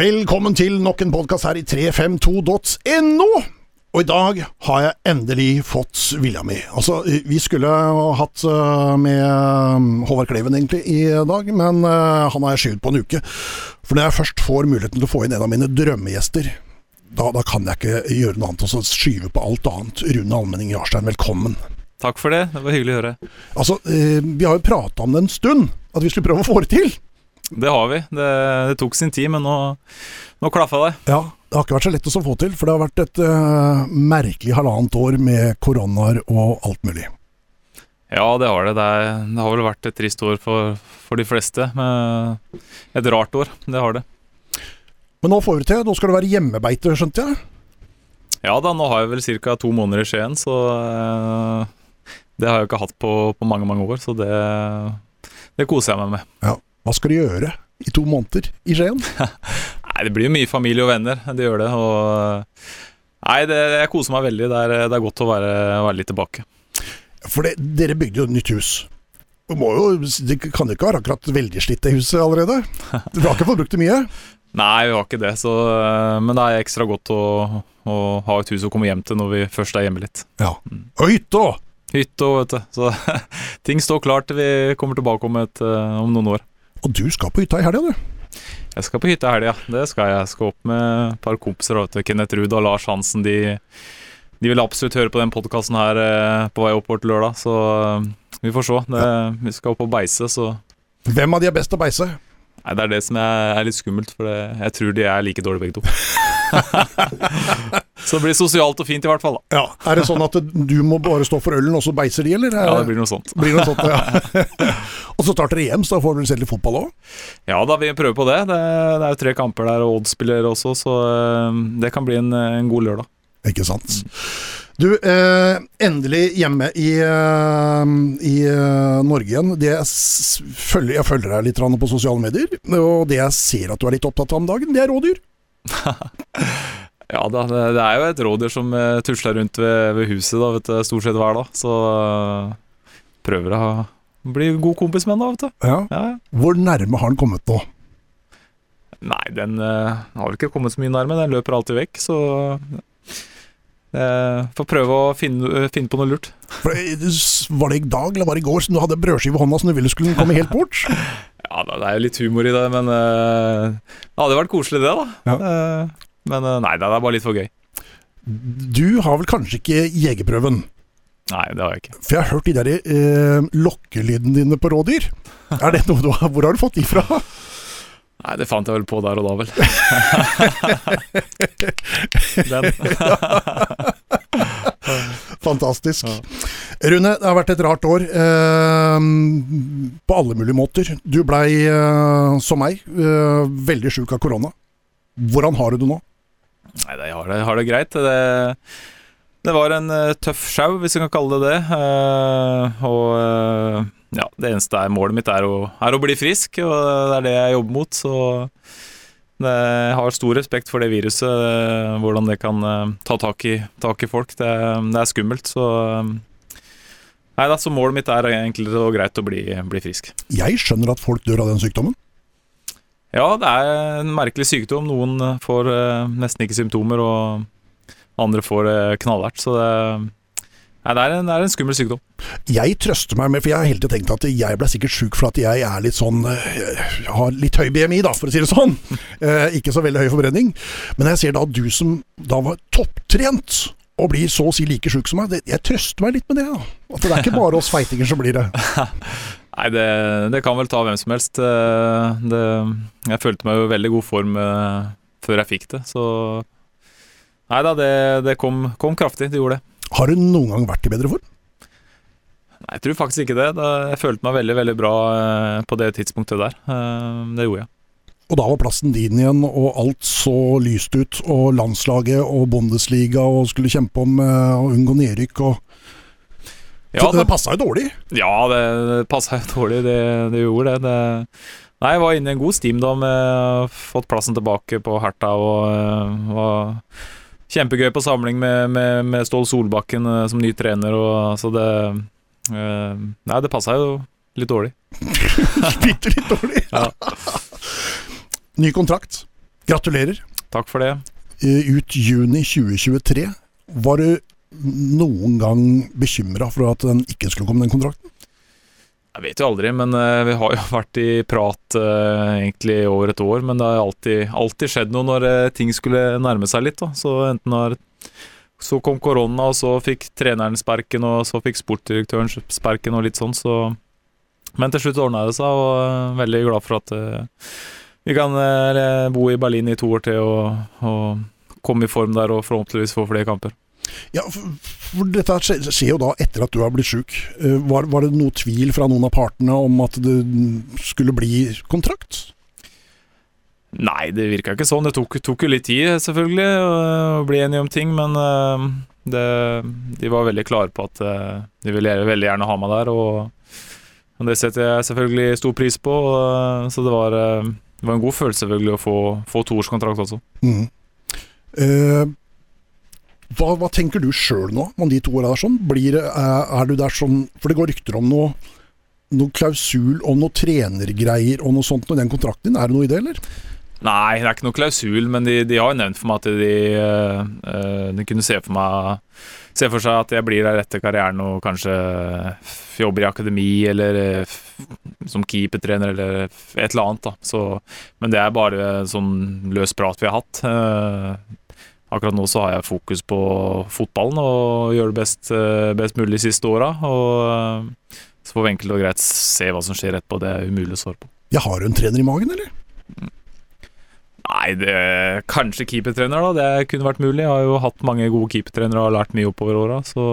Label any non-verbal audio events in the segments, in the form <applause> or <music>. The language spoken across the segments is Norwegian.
Velkommen til nok en podkast her i 352.no. Og i dag har jeg endelig fått vilja mi. Altså, vi skulle ha hatt uh, med um, Håvard Kleven egentlig i dag, men uh, han har jeg skyvd på en uke. For når jeg først får muligheten til å få inn en av mine drømmegjester, da, da kan jeg ikke gjøre noe annet enn å skyve på alt annet. Rune Almenning Jarstein, velkommen. Takk for det, det var hyggelig å høre. Altså, vi har jo prata om det en stund, at vi skulle prøve å få det til. Det har vi. Det, det tok sin tid, men nå, nå klaffa det. Ja, det har ikke vært så lett å få til, for det har vært et uh, merkelig halvannet år med koronaer og alt mulig. Ja, det har det. Det, er, det har vel vært et trist år for, for, de fleste. Et rart år, det har det. Men nå får vi det til. Nå skal det være hjemmebeite, skjønte jeg? Ja da, nå har jeg vel ca. to måneder i Skien, så uh, det har jeg ikke hatt på, på mange, mange år. Så det, det koser jeg meg med. Ja. Hva skal du gjøre i to måneder i Skien? <laughs> nei, det blir jo mye familie og venner. Det gjør det. Og nei, det, jeg koser meg veldig. Det er, det er godt å være, være, litt tilbake. For det, dere bygde jo et nytt hus. Må jo, det kan jo ikke være akkurat veldig slitt, det huset allerede? Du har ikke fått brukt det mye? <laughs> Nei, vi har ikke det. Så, men det er ekstra godt å, å, ha et hus å komme hjem til når vi først er hjemme litt. Ja. Og hytte Hytta, vet du. <laughs> Så ting står klart til vi kommer tilbake om, et, om noen år. Og du skal på hytta i helga, du? Jeg skal på hytta i helga, det skal jeg. Jeg skal opp med et par kompiser. Kenneth Ruud og Lars Hansen. De, de vil absolutt høre på den podkasten her eh, på vei oppover til lørdag, så eh, vi får se. Det, vi skal opp og beise, så Hvem av de er best til å beise? Nei, Det er det som er, litt skummelt, for det, jeg tror de er like dårlige begge to. <laughs> <laughs> så det blir sosialt og fint, i hvert fall. da Ja, Er det sånn at du må bare stå for ølen, og så beiser de, eller? Ja, det blir noe sånt. <laughs> Blir noe sånt ja. <laughs> og så starter det EM, så da får du selv litt fotball òg? Ja da, vi prøver på det. Det, det er jo tre kamper der, og Odd-spiller også, så eh, det kan bli en, en god lørdag. Ikke sant. Du, eh, endelig hjemme i, eh, i eh, Norge igjen. Følger, jeg følger deg litt på sosiale medier, og det jeg ser at du er litt opptatt av om dagen, det er rådyr. <laughs> ja da, det, er jo et rådyr som uh, tusler rundt ved, ved huset da, vet du, stort sett hver dag. Så uh, prøver å bli god kompis med den da, vet du. Ja. Ja, ja. Hvor nærme har den kommet nå? Nei, den uh, har vel ikke kommet så mye nærme. Den løper alltid vekk, så Uh, får prøve å finne, finne, på noe lurt. Var det i dag eller var det i går som du hadde brødskive i hånda som du ville skulle komme helt bort? <laughs> ja, det er jo litt humor i det, men uh, det hadde vært koselig det, da. Ja. Uh, men uh, nei, det er bare litt for gøy. Du har vel kanskje ikke jegerprøven? Nei, det har jeg ikke. For jeg har hørt de der lokkelydene dine på rådyr. Er det noe du har, Hvor har du fått de fra? <laughs> Nei, det fant jeg vel på der og da, vel. <laughs> <laughs> Den. <laughs> Fantastisk. Rune, det har vært et rart år eh, på alle mulige måter. Du blei, eh, som meg, eh, veldig sjuk av korona. Hvordan har du det nå? Nei, Jeg har det, har det greit. Det, det, var en uh, tøff sjau, hvis vi kan kalle det det. Uh, og uh, ja, det eneste er målet mitt er å, er å, bli frisk, og det er det jeg jobber mot. Så jeg har stor respekt for det viruset, hvordan det kan uh, ta tak i, tak i folk. Det, det, er skummelt, så um, Nei da, så målet mitt er egentlig og greit å bli, bli, frisk. Jeg skjønner at folk dør av den sykdommen? Ja, det er en merkelig sykdom. Noen får nesten ikke symptomer, og andre får knallhardt. Så det Nei, det er, en, det er, en, skummel sykdom. Jeg trøster meg med, for jeg har hele tiden tenkt at jeg ble sikkert sjuk for at jeg er litt sånn Jeg eh, har litt høy BMI, da, for å si det sånn. <laughs> Eh, ikke så veldig høy forbrenning. Men jeg ser da du som da var topptrent, og blir så å si like sjuk som meg, det, jeg trøster meg litt med det. da. At det er ikke bare oss <laughs> feitinger som blir det. <laughs> Nei, det, det, kan vel ta hvem som helst. Eh, det, jeg følte meg jo i veldig god form eh, før jeg fikk det, så Nei da, det, det kom, kom kraftig. Det gjorde det. Har du noen gang vært i bedre form? Nei, jeg tror faktisk ikke det. Jeg følte meg veldig veldig bra eh, på det tidspunktet der. Eh, det gjorde jeg. Og da var plassen din igjen, og alt så lyst ut. Og landslaget og Bundesliga og skulle kjempe om eh, å unngå nedrykk. og ja, det, det passa jo dårlig? Ja, det, det passa jo dårlig. Det, det gjorde det. det. Nei, jeg var inne i en god steam da, med fått plassen tilbake på Herta og var kjempegøy på samling med, med, med Stål Solbakken uh, som ny trener, og så det uh, Nei, det passa jo litt dårlig. <laughs> Bitte litt dårlig? <laughs> ja. Ny kontrakt. Gratulerer. Takk for det. Eh, Ut juni 2023. Var du noen gang bekymra for at den ikke skulle komme, den kontrakten? Jeg vet jo aldri, men eh, vi har jo <laughs> vært i prat eh, egentlig over et år. Men det har alltid, alltid skjedd noe når eh, ting skulle nærme seg litt. Da. Så enten har Så kom korona, og så fikk treneren sparken, og så fikk sportsdirektøren sparken, og litt sånn, så Men til slutt ordna det seg, og eh, veldig glad for at vi kan bo i Berlin i to år til og, og komme i form der og forhåpentligvis få flere kamper. Ja, for, dette skjer, jo da etter at du har blitt sjuk. Eh, Var, var det noe tvil fra noen av partene om at det skulle bli kontrakt? Nei, det virka ikke sånn. Det tok, tok jo litt tid, selvfølgelig, å bli enige om ting, men eh, det, de var veldig klare på at eh, de ville veldig gjerne ha meg der, og, og det setter jeg selvfølgelig stor pris på. og, så det var, det var en god følelse selvfølgelig å få, få toårskontrakt også. Mhm. Eh, hva, hva tenker du sjøl nå, om de to åra der sånn? Blir, det- er, du der sånn For det går rykter om noe, noe klausul om noe trenergreier og noe sånt i den kontrakten din. Er det noe i det, eller? Nei, det er ikke noe klausul, men de, de har jo nevnt for meg at de, eh, eh, de kunne se for meg Se for seg at jeg blir der etter karrieren og kanskje jobber i akademi eller eh, som keepertrener eller et eller annet. da så, Men det er bare sånn løs prat vi har hatt. Akkurat nå så har jeg fokus på fotballen og gjør det best, eh, best mulig de siste åra. Og eh, så får vi enkelt og greit se hva som skjer etterpå. Det er umulig å svare på. Jeg har du en trener i magen, eller? Nei, det, kanskje keepertrener, da. Det kunne vært mulig. Jeg har jo hatt mange gode keepertrenere og har lært mye oppover åra, så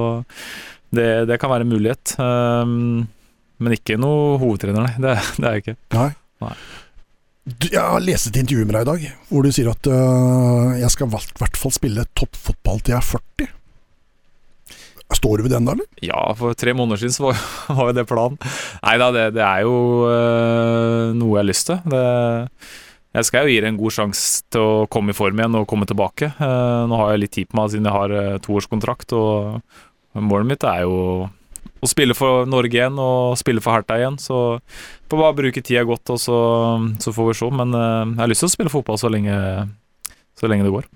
det, det kan være en mulighet. Um, men ikke noe hovedtrener, nei. Det, det er jeg ikke. Nei. Nei. Jeg har lest et intervju med deg i dag, hvor du sier at uh, jeg skal i hvert fall spille toppfotball til jeg er 40. Står du ved den da, eller? Ja, for tre måneder siden var, <laughs> var jo det planen. Nei da, det, det er jo uh, noe jeg har lyst til. Det, jeg skal jo gi det en god sjanse til å komme i form igjen og komme tilbake. Uh, nå har jeg litt tid på meg siden jeg har toårskontrakt, og målet mitt er jo å spille for Norge igjen og spille for Hertha igjen. Så får bare bruke tida godt, og så, så får vi se. Men eh, jeg har lyst til å spille fotball så lenge, så lenge det går.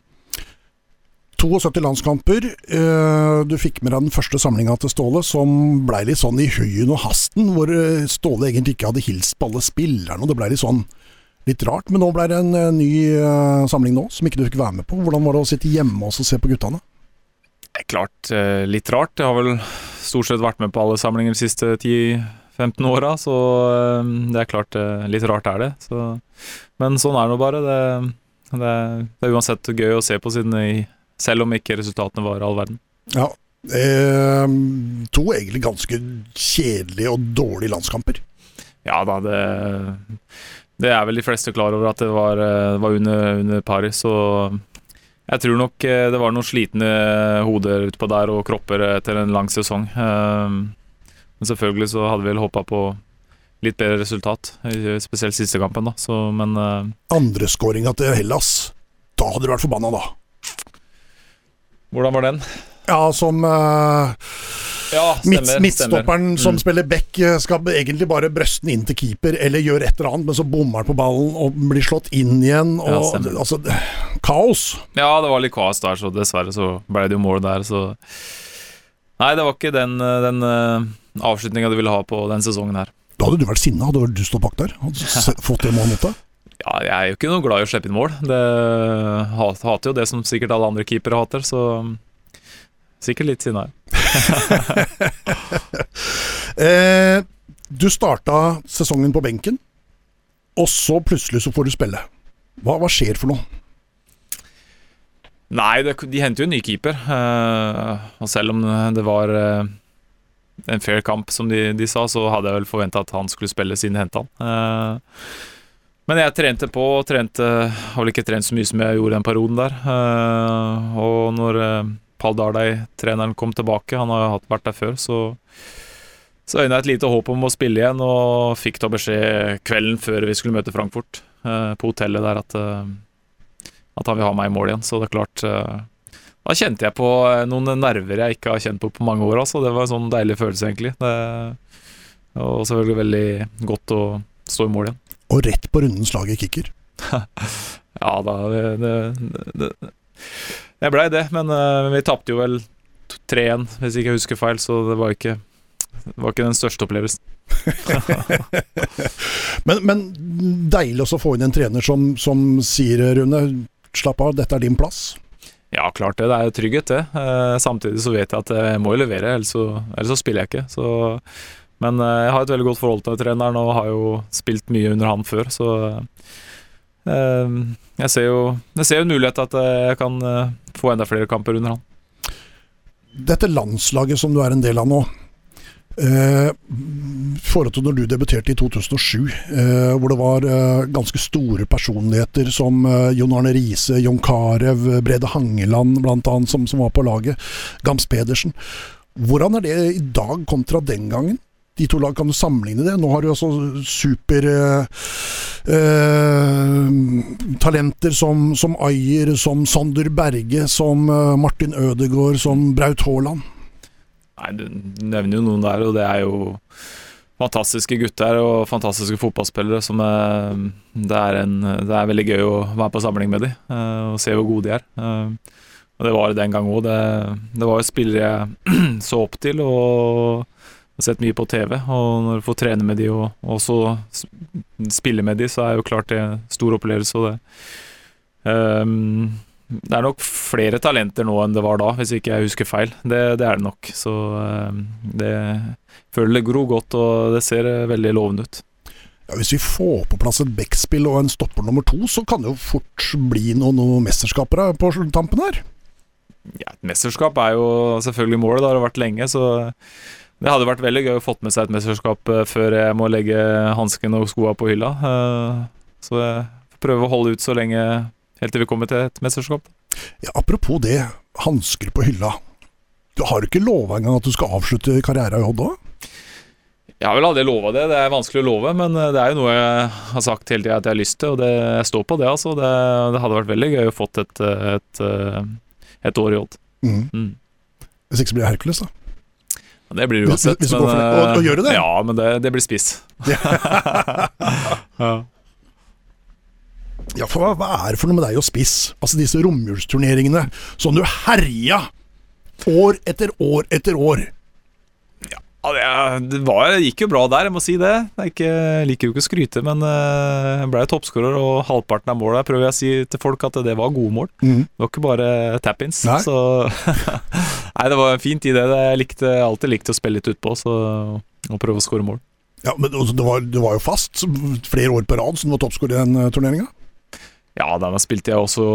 72 landskamper. øh, du fikk med deg den første samlinga til Ståle, som blei litt sånn i høyen og hasten, hvor øh, Ståle egentlig ikke hadde hilst på alle spillerne, og det blei litt sånn litt rart. Men nå blei det en ny samling nå, som ikke du fikk være med på. Hvordan var det å sitte hjemme og se på guttene? Det klart eh, litt rart. Jeg har vel stort sett vært med på alle samlinger de siste 10-15 åra, så eh, det er klart eh, litt rart er det. Så, men sånn er det nå bare. Det, det, det er uansett gøy å se på, siden i, selv om ikke resultatene var all verden. Ja. Eh, to egentlig ganske kjedelige og dårlige landskamper. Ja da, det, det er vel de fleste klar over at det var, eh, var under, under Paris. så jeg tror nok eh, det var noen slitne hoder utpå der og kropper etter en lang sesong. Eh, Men selvfølgelig så hadde vi vel håpa på litt bedre resultat, spesielt siste kampen, da. Så, men eh, Andreskåringa til Hellas, da hadde du vært forbanna, da. hvordan var den? Ja, som eh, Ja, midt, midtstopperen som Mm. spiller back, eh, skal egentlig bare brøste den inn til keeper, eller gjøre et eller annet, men så bommer han på ballen og blir slått inn igjen. Og, ja, altså, kaos. Ja, det var litt kaos der, så dessverre så ble det jo mål der, så Nei, det var ikke den, eh, den avslutninga du ville ha på den sesongen her. Da hadde du vært sinna, hadde du stått bak der og fått det målet mot deg. <laughs> Ja, jeg er jo ikke noe glad i å slippe inn mål. Det hater jo det som sikkert alle andre keepere hater, så sikkert litt sinna. <laughs> Eh, du starta sesongen på benken, og så plutselig så får du spille. Hva, hva skjer for noe? Nei, det, de henter jo en ny keeper. eh, og selv om det var eh, en fair kamp, som de, de sa, så hadde jeg vel forventa at han skulle spille siden de henta han. Eh, men jeg trente på, og trente Har vel ikke trent så mye som jeg gjorde den perioden der. Eh, og når eh, Pall Dardai, treneren, kom tilbake, han har vært der før, så så øyna jeg et lite håp om å spille igjen, og fikk da beskjed kvelden før vi skulle møte Frankfurt, eh, på hotellet der, at eh, at han vil ha meg i mål igjen. Så det er klart eh, Da kjente jeg på eh, noen nerver jeg ikke har kjent på på mange år. Altså. Det var en sånn deilig følelse, egentlig. Det, og selvfølgelig veldig godt å stå i mål igjen. Og rett på rundens lag i kicker. <laughs> Ja da, det, det, det, Jeg blei det, men uh, vi tapte jo vel 3-1, hvis ikke jeg husker feil, så det var ikke, det var ikke den største opplevelsen. <laughs> men, men, deilig også å få inn en trener som, som sier, Rune, slapp av, dette er din plass. Ja, klart det. Det er jo trygghet, det. Eh, samtidig så vet jeg at jeg må levere, ellers så, ellers så spiller jeg ikke. Så, men eh, jeg har et veldig godt forhold til treneren og har jo spilt mye under han før, så eh, jeg ser jo jeg ser jo en mulighet at jeg kan eh, få enda flere kamper under han. Dette landslaget som du er en del av nå, Eh, forhold til når du debuterte i 2007, eh, hvor det var eh, ganske store personligheter som eh, Jon Arne Riise, Jon Carew, Brede Hangeland bl.a. Som, som var på laget, Gams Pedersen. Hvordan er det i dag kontra den gangen? De to lag, kan du sammenligne det? Nå har du altså supertalenter eh, som, som Ayer, som Sander Berge, som eh, Martin Ødegaard, som Braut Haaland. Nei, du nevner jo noen der, og det er jo fantastiske gutter og fantastiske fotballspillere som er, det, er en, det er veldig gøy å være på samling med dem eh, og se hvor gode de er. Eh, og det var det den gang òg. Det, det, var jo spillere jeg <clears throat> så opp til og har sett mye på TV. Og når du får trene med de og, også spille med de, så er jo klart det stor opplevelse. Og det, um, det er nok flere talenter nå enn det var da, hvis ikke jeg husker feil. Det, det er det nok. Så um, det føler det gror godt, og det ser eh, veldig lovende ut. Ja, hvis vi får på plass et backspill og en stopper nummer to, så kan det jo fort bli noen, noen mesterskaper på tampen her. Ja, et mesterskap er jo selvfølgelig målet, det har det vært lenge, så det hadde vært veldig gøy å fått med seg et mesterskap eh, før jeg må legge hansken og skoa på hylla. Så jeg får prøve å holde ut så lenge helt til vi kommer til et mesterskap. Ja, apropos det, hansker på hylla. Du har ikke lova engang at du skal avslutte karrieren i Odd òg? Jeg har vel aldri lova det, det er vanskelig å love, men eh, det er jo noe jeg har sagt hele tida at jeg har lyst til, og det, jeg står på det, altså. Det, det hadde vært veldig gøy å fått et, et, et år i Odd. Mm. Mm. Hvis ikke så blir det Hercules, da. Det blir uansett. Men, og, og, gjør du det? Ja, men det, det blir spiss. <laughs> ja. Ja, for hva, hva, er det for noe med deg og spiss? Altså disse romjulsturneringene som du herja år etter år etter år. Ja, det, var, det gikk jo bra der, jeg må si det. Jeg ikke, liker jo ikke å skryte, men jeg ble toppskårer, og halvparten av målet prøver jeg å si til folk at det var gode mål. Mm. Det var ikke bare tap-ins. Så <laughs> Nei, det var en fin tid, det. Jeg likte, alltid likte å spille litt utpå og prøve å skåre mål. Ja, men altså, det var, det var, jo fast flere år på rad som var toppskårer i den uh, turneringa? Ja, der spilte jeg også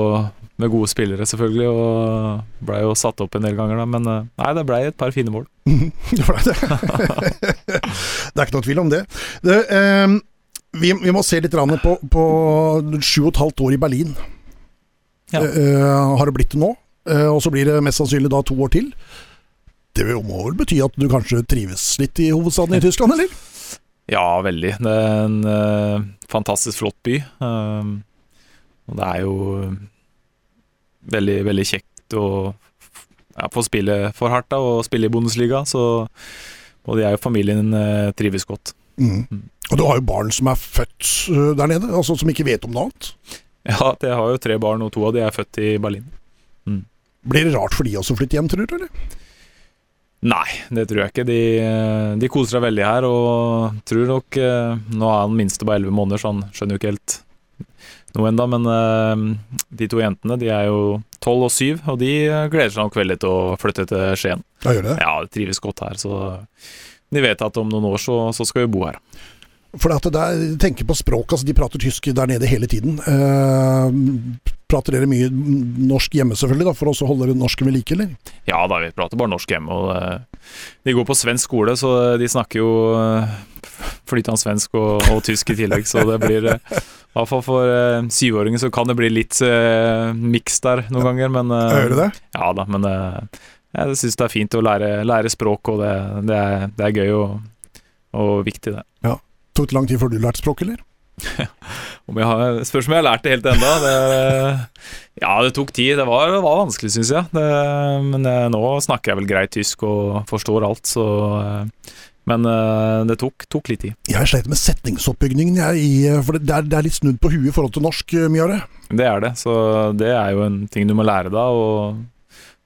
med gode spillere, selvfølgelig, og blei jo satt opp en del ganger, da. Men eh, nei, det blei et par fine mål. <laughs> det blei det. <laughs> det er ikke noe tvil om det. det eh, vi, vi, må se litt på, på sju og et halvt år i Berlin. Ja. Eh, har det blitt det nå? Eh, og så blir det mest sannsynlig da to år til. Det må vel bety at du kanskje trives litt i hovedstaden i Tyskland, eller? Ja, veldig. Det er en uh, fantastisk flott by. Uh, og det er jo veldig, veldig kjekt å ja, få spille for hardt da, og spille i Bundesliga, så både jeg og familien eh, trives godt. Mm. Mm. Og du har jo barn som er født eh, der nede, altså som ikke vet om noe annet? Ja, jeg har jo tre barn, og to av de er født i Berlin. Mm. Blir det rart for de også å flytte hjem, tror du? eller? Nei, det tror jeg ikke. De, de koser seg veldig her, og tror nok eh, Nå er han minste på elleve måneder, så han skjønner jo ikke helt noe enda, men uh, de to jentene de er jo tolv og syv, og de gleder seg nok veldig til å flytte til Skien. Ja, gjør det? Ja, de trives godt her, så de vet at om noen år så, så skal vi bo her. For at det er, tenker på språk, altså de prater tysk der nede hele tiden. Uh, prater dere mye norsk hjemme selvfølgelig, da, for å holde norsken norske ved like, eller? Ja da, vi prater bare norsk hjemme. og uh, De går på svensk skole, så de snakker jo uh, flytende svensk og, og, tysk i tillegg, så det blir hvert fall for uh, syvåringer så kan det bli litt uh, miks der noen ja. ganger, men uh, Hører du det? Ja da, men uh, jeg syns det er fint å lære, lære språk, og det, det, er, det, er, gøy og, og viktig, det. Ja. Tok det lang tid før du lærte språk, eller? <laughs> om jeg har, spørs om jeg har lært det helt ennå. ja, det tok tid. Det var, det var vanskelig, syns jeg. Det, men nå snakker jeg vel greit tysk og forstår alt, så Men uh, det tok, tok litt tid. Jeg sleit med setningsoppbygningen, jeg, for det er, det er litt snudd på huet i forhold til norsk, eh, mye av det. Det er det, så det er jo en ting du må lære da, og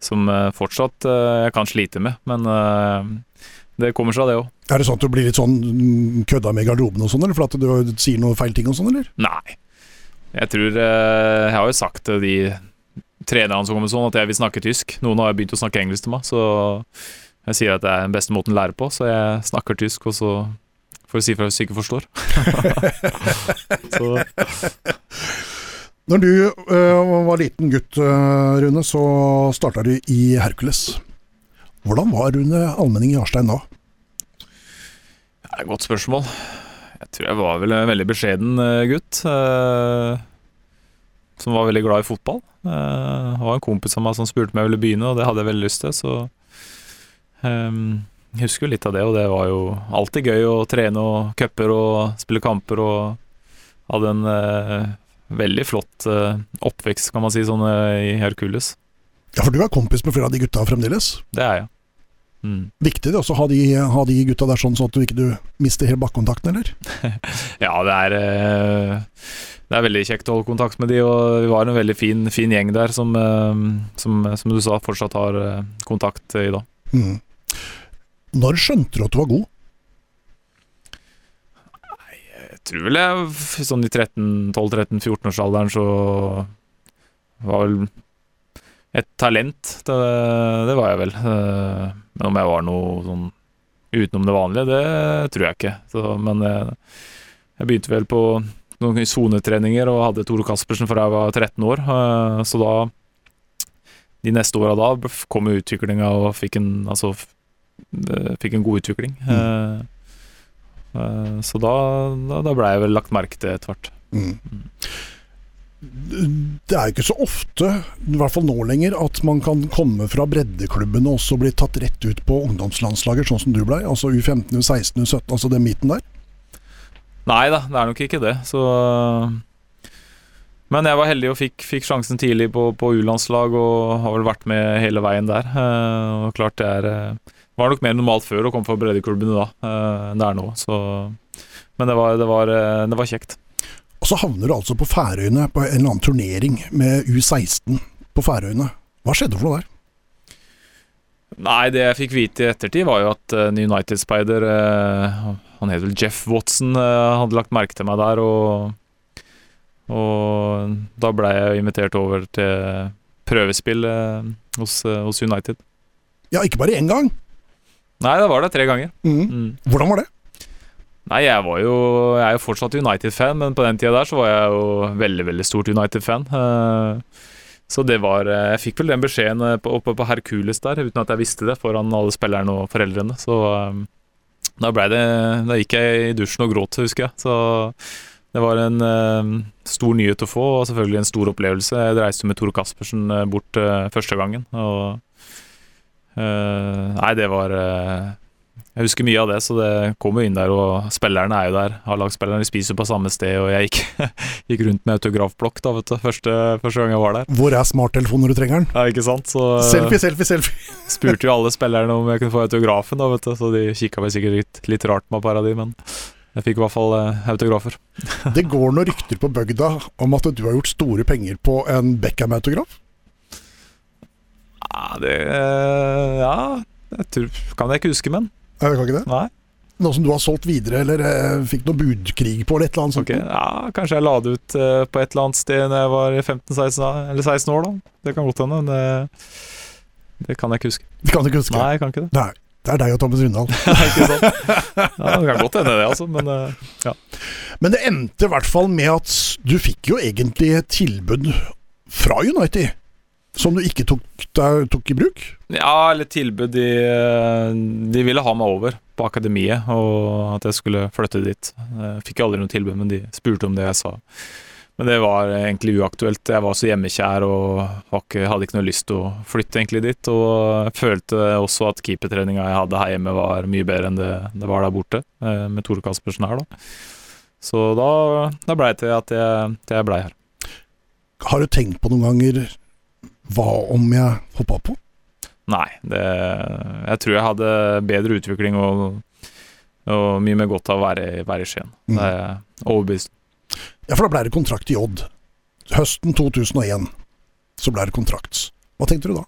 som eh, fortsatt eh, jeg kan slite med. Men eh, det kommer seg, det òg. Er det sånn at du blir litt sånn mm, kødda med garderoben og sånn, eller for at du sier noe feil ting og sånn, eller? Nei. Jeg tror eh, Jeg har jo sagt til de trenerne som kommer sånn, at jeg vil snakke tysk. Noen har begynt å snakke engelsk til meg, så jeg sier at det er den beste måten å lære på. Så jeg snakker tysk, og så får jeg si fra hvis du ikke forstår. <laughs> så Når du øh, var liten gutt, øh, Rune, så starta du i Hercules. Hvordan var Rune Almenning Jarstein da? Det er et godt spørsmål. Jeg tror jeg var vel en veldig beskjeden eh, gutt. eh, som var veldig glad i fotball. Eh, det var en kompis av meg som spurte om jeg ville begynne, og det hadde jeg veldig lyst til. Så ehm, jeg husker jo litt av det, og det var jo alltid gøy å trene og cuper og spille kamper. Og hadde en eh, veldig flott eh, oppvekst, kan man si, sånn eh, i Hercules. Ja, for du er kompis med flere av de gutta fremdeles. Det er jeg. Mm. Viktig det også ha de, ha de gutta der sånn, sånn at du ikke du mister helt bakkontakten, eller? <laughs> Ja, det er eh, Det er veldig kjekt å holde kontakt med de, og vi var en veldig fin, fin gjeng der som, eh, som, som du sa, fortsatt har eh, kontakt i dag. Mm. Når skjønte du at du var god? Jeg tror vel jeg sånn i 12-13-14-årsalderen så var vel et talent. Det, det var jeg vel. Eh, Men om jeg var noe sånn utenom det vanlige, det tror jeg ikke. Så, men jeg, jeg begynte vel på noen sonetreninger og hadde Tore Caspersen fra jeg var 13 år. eh, Så da De neste åra da kom utviklinga og fikk en Altså eh, fikk en god utvikling. Mm. eh, Så da, da, da blei jeg vel lagt merke til etter hvert. Mm. Det er ikke så ofte, i hvert fall nå lenger, at man kan komme fra breddeklubben og også bli tatt rett ut på ungdomslandslaget, sånn som du blei. Altså U15, U16, U17, altså den midten der. Nei da, det er nok ikke det. Så Men jeg var heldig og fikk, fikk sjansen tidlig på, på U-landslag og har vel vært med hele veien der. Eh, og klart det er eh, var nok mer normalt før å komme fra breddeklubbene da eh, enn det er nå. Så Men det var, det var, eh, det var kjekt. Og så havner du altså på Færøyene på en eller annen turnering med U16 på Færøyene. Hva skjedde for noe der? Nei, det jeg fikk vite i ettertid, var jo at en United-speider eh, Han het vel Jeff Watson, hadde lagt merke til meg der, og, og da ble jeg invitert over til prøvespill hos, hos United. Ja, ikke bare én gang. Nei, det var det tre ganger. Mm. Mm. Hvordan var det? Nei, jeg var jo Jeg er jo fortsatt United-fan, men på den tida der så var jeg jo veldig, veldig stort United-fan. Eh, Så det var eh, Jeg fikk vel den beskjeden eh, oppe på Hercules der, uten at jeg visste det, foran alle spillerne og foreldrene. Så da blei det Da gikk jeg i dusjen og gråt, husker jeg. Så det var en stor nyhet å få, og selvfølgelig en stor opplevelse. Jeg reiste med Tore Caspersen bort første gangen, og Nei, det var eh, jeg husker mye av det, så det kommer jo inn der, og spillerne er jo der. A-lagsspillerne spiser på samme sted, og jeg gikk, <laughs> gikk rundt med autografblokk da, vet du, første, første gang jeg var der. Hvor er smarttelefonen når du trenger den? Ja, ikke sant? Så Selfie, selfie, selfie. <laughs> spurte jo alle spillerne om jeg kunne få autografen, da, vet du, så de kikka vel sikkert litt, litt rart på et de, men jeg fikk i hvert fall eh, autografer. Det <laughs> går noen rykter på bygda om at du har gjort store penger på en Beckham-autograf. Ja, det eh, Ja, jeg tror, kan jeg ikke huske, men Jeg kan ikke det. nei. Noe som du har solgt videre, eller eh, fikk noe budkrig på, eller et eller annet sånt. Ok, ja, Kanskje jeg la det ut eh, på et eller annet sted da jeg var 15-16 år, eller 16 år, da. Det kan godt hende, men det, det kan jeg ikke huske. Det kan du ikke huske. Nei, jeg kan ikke det. Nei. Det er deg og Thomas Rundal. <laughs> ikke sant? Ja, det kan godt hende det, altså, men eh, Men det endte i hvert fall med at du fikk jo egentlig et tilbud fra United, som du ikke tok, der, tok i bruk. Ja, eller tilbud de, eh, de ville ha meg over på akademiet, og at jeg skulle flytte dit. Jeg fikk aldri noe tilbud, men de spurte om det jeg sa. Men det var egentlig uaktuelt. Jeg var så hjemmekjær og hadde ikke noe lyst til å flytte egentlig dit. Og jeg følte også at keepertreninga jeg hadde her hjemme var mye bedre enn det det var der borte, eh, med Tore Caspersen her, da. Så da, da blei det til at jeg, jeg blei her. Har du tenkt på noen ganger hva om jeg hoppa på? Nei, det, jeg tror jeg hadde bedre utvikling og Og mye mer godt av å være, være i Skien. Mm. Det er jeg overbevist Ja, for da ble det kontrakt i Odd. Høsten 2001 så ble det kontrakt. Hva tenkte du da?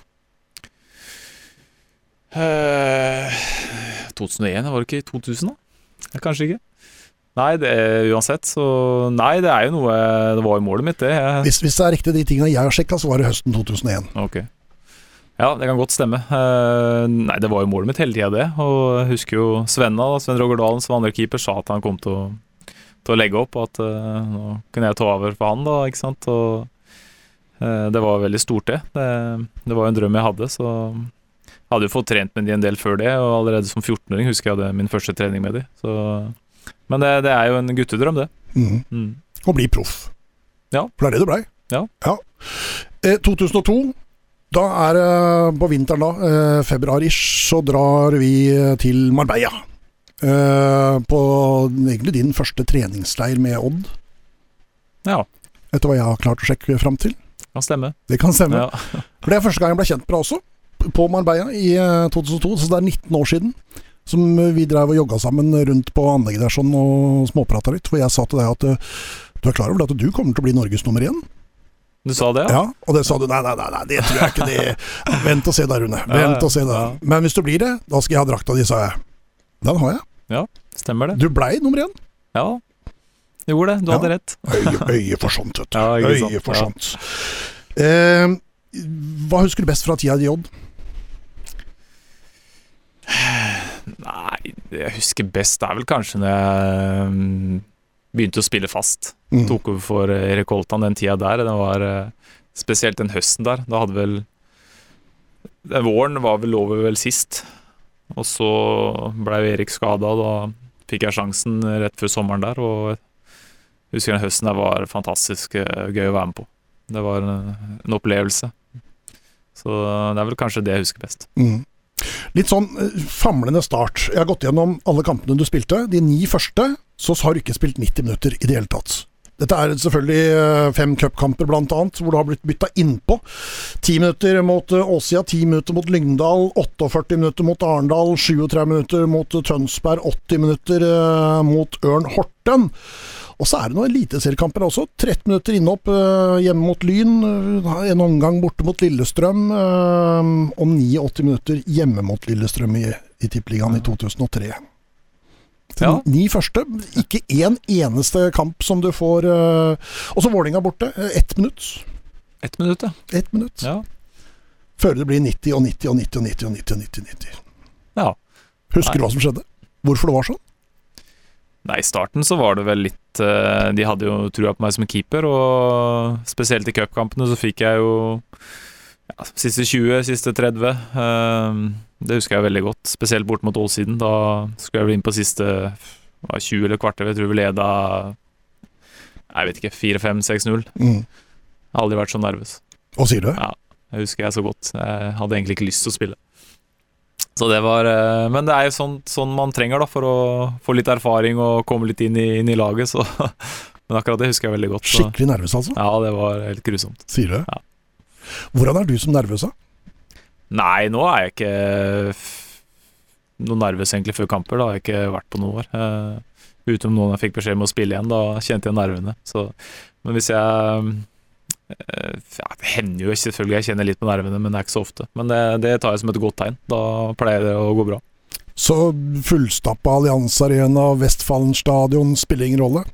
Eh, 2001, var det ikke i 2000 da? Kanskje ikke. Nei, det er uansett, så Nei, det er jo noe Det var jo målet mitt, det. Jeg, Hvis, hvis det er riktig de tingene jeg har sjekka, så var det høsten 2001. Okay. Ja, det kan godt stemme. Eh, nei, det var jo målet mitt hele tida, det. Og jeg husker jo Svenna, da, Sven Roger Dalen, som andre keeper, sa at han kom til å, til å legge opp, og at uh, nå kunne jeg ta over for han, da, ikke sant. Og uh, det var veldig stort, det. det. Det var jo en drøm jeg hadde, så jeg hadde jo fått trent med de en del før det, og allerede som 14-åring husker jeg hadde min første trening med de. Så, men det, det er jo en guttedrøm, det. Mm. Mm. Å bli proff. Ja. For det er det du blei. Ja. Eh, 2002, da er det på vinteren, da, eh, februar-ish, så drar vi eh, til Marbella. Eh, på egentlig din første treningsleir med Odd, Ja, etter hva jeg har klart å sjekke fram til. kan stemme. Det kan stemme. Ja. <laughs> For det er første gang jeg ble kjent med deg også, på Marbella i eh, 2002, så det er 19 år siden. Som vi drev og jogga sammen rundt på anlegget der sånn og småprata litt. For jeg sa til deg at eh, du er klar over at du kommer til å bli Norges nummer én? Du sa det, ja? Ja, og det sa du nei, nei, nei, nei det tror jeg ikke. det <laughs> Vent og se der, Rune. Vent og se. Ja. Men hvis du blir det, da skal jeg ha drakta di, sa jeg. Den har jeg. Ja, Stemmer det. Du blei nummer én. Ja, gjorde det. Du Ja. hadde rett. <laughs> Øye, øye for sånt, vet du. Ja, sant. øye for sånt. Eh, hva husker du best fra tida i Odd? <sighs> Nei, det jeg husker best er vel kanskje når jeg mm, begynte å spille fast. Mm. Tok over for eh, Erik Holtan den tida der. Den var eh, Spesielt den høsten der. Da hadde vel Den våren var vel over vel sist. Og så ble jo Erik skada, da fikk jeg sjansen rett før sommeren der. Og jeg husker den høsten der var fantastisk eh, gøy å være med på. Det var en, en opplevelse. Så det er vel kanskje det jeg husker best. Mm. Litt sånn eh, famlende start. Jeg har gått gjennom alle kampene du spilte. De ni første, så har du ikke spilt 90 minutter i det hele tatt. Dette er selvfølgelig eh, fem cupkamper, annet, hvor du har blitt bytta innpå. Ti minutter mot eh, Åsia, ti minutter mot Lyngdal, 48 minutter mot Arendal, 37 minutter mot Tønsberg, 80 minutter mot Ørn Horten. Og så er det noen eliteseriekamper også. 13 minutter innhopp eh, hjemme mot Lyn, eh, en omgang borte mot Lillestrøm, eh, og 89 minutter hjemme mot Lillestrøm i, i Tippeligaen i 2003. De Ja. Ni første, ikke én eneste kamp som du får Og så Vålinga borte, ett minutt. Ett minutt, ja. Ett minutt. ja. Før det blir 90 og 90 og 90 og 90 og 90 og 90. og 90. Ja. Husker du hva som skjedde? Hvorfor det var sånn? Nei, I starten så var det vel litt eh, De hadde jo trua på meg som keeper, og spesielt i cupkampene så fikk jeg jo ja, siste 20, siste 30. eh, det husker jeg veldig godt, spesielt bort mot Ålsiden. Da skulle jeg vel inn på siste hva, 20 eller kvarter. Jeg tror vi leda jeg vet ikke, 4-5-6-0. Mm. Har aldri vært så nervøs. Hva sier du? Ja. Jeg husker jeg så godt. Jeg hadde egentlig ikke lyst til å spille. Så det var eh, Men det er jo sånn, sånn man trenger da for å få litt erfaring og komme litt inn i, inn i laget, så <laughs> Men akkurat det husker jeg veldig godt. Så. Skikkelig nervøs, altså? Ja, det var helt grusomt. Sier du det? Ja. Hvordan er du som nervøs, da? Nei, nå er jeg ikke noe nervøs egentlig før kamper. Da har jeg ikke vært på noe år. Eh, utenom noen jeg fikk beskjed om å spille igjen, da kjente jeg nervene. Så, men hvis jeg ja, Det hender jo selvfølgelig jeg kjenner litt på nervene, men det er ikke så ofte. Men det, det tar jeg som et godt tegn. Da pleier det å gå bra. Så fullstappa Allianz Arena, Vestfallen stadion spiller ingen rolle?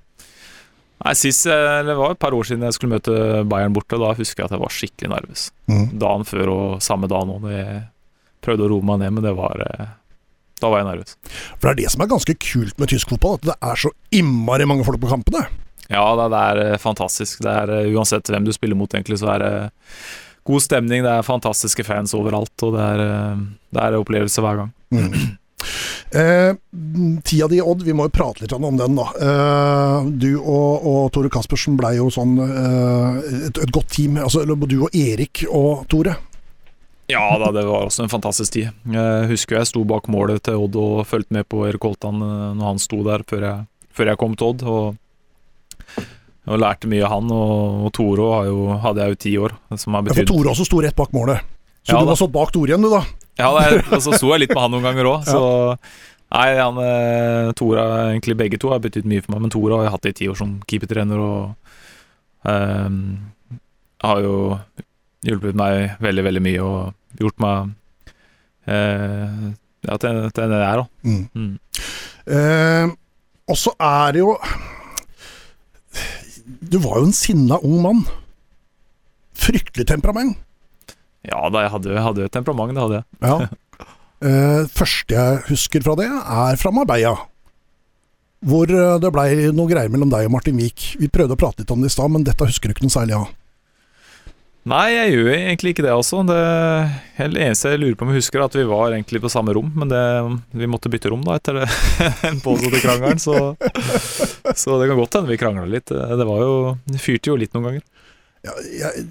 Nei, sist, eh, eller Det var et par år siden jeg skulle møte Bayern borte. Da husker jeg at jeg var skikkelig nervøs. Mm. Dagen før og samme dag nå. Jeg prøvde å roe meg ned, men det var eh, Da var jeg nervøs. For det er det som er ganske kult med tysk fotball, at det er så innmari mange folk på kampene. Ja, det, er eh, fantastisk. Det er eh, Uansett hvem du spiller mot, egentlig, så er det god stemning. Det er fantastiske fans overalt, og det er, eh, det er opplevelse hver gang. Mm. <clears throat> Eh, tida di, Odd, vi må jo prate litt om den, da. Eh, du og, og Tore Kaspersen blei jo sånn eh, et, et godt team. Altså, du og Erik og Tore. Ja da, det var også en fantastisk tid. Jeg husker jeg sto bak målet til Odd og fulgte med på Erik Holtan når han sto der før jeg, før jeg kom til Odd. Og, og lærte mye av han. Og, og har jo, hadde jeg jo ti år, som har Ja, for Toro også sto rett bak målet. Så Ja, du var stått bak Tore igjen, du, da. Ja, er- og så sto jeg litt med han noen ganger òg, <laughs> så Nei, han eh, Tora, egentlig begge to har betydd mye for meg, men Tora har jeg hatt i ti år som keepertrener og um, har jo hjulpet meg veldig, veldig mye og gjort meg uh, ja, til, til det jeg er, da. Mm. Mm. Uh, og så er det jo Du var jo en sinna ung mann. Fryktelig temperament. Ja da, jeg hadde hadde jo et temperament, det hadde jeg. Ja. <laughs> Eh, første jeg husker fra det, er fra Marbella. Hvor eh, det blei noe greier mellom deg og Martin Wiik. Vi prøvde å prate litt om det i stad, men dette husker du ikke noe særlig av. Nei, jeg gjør egentlig ikke det, altså. Det, eneste jeg lurer på om jeg husker, er at vi var egentlig på samme rom, men det, vi måtte bytte rom da etter den <laughs> påståtte krangelen, så, så det kan godt hende vi krangla litt. Det var jo Det fyrte jo litt noen ganger. Ja, jeg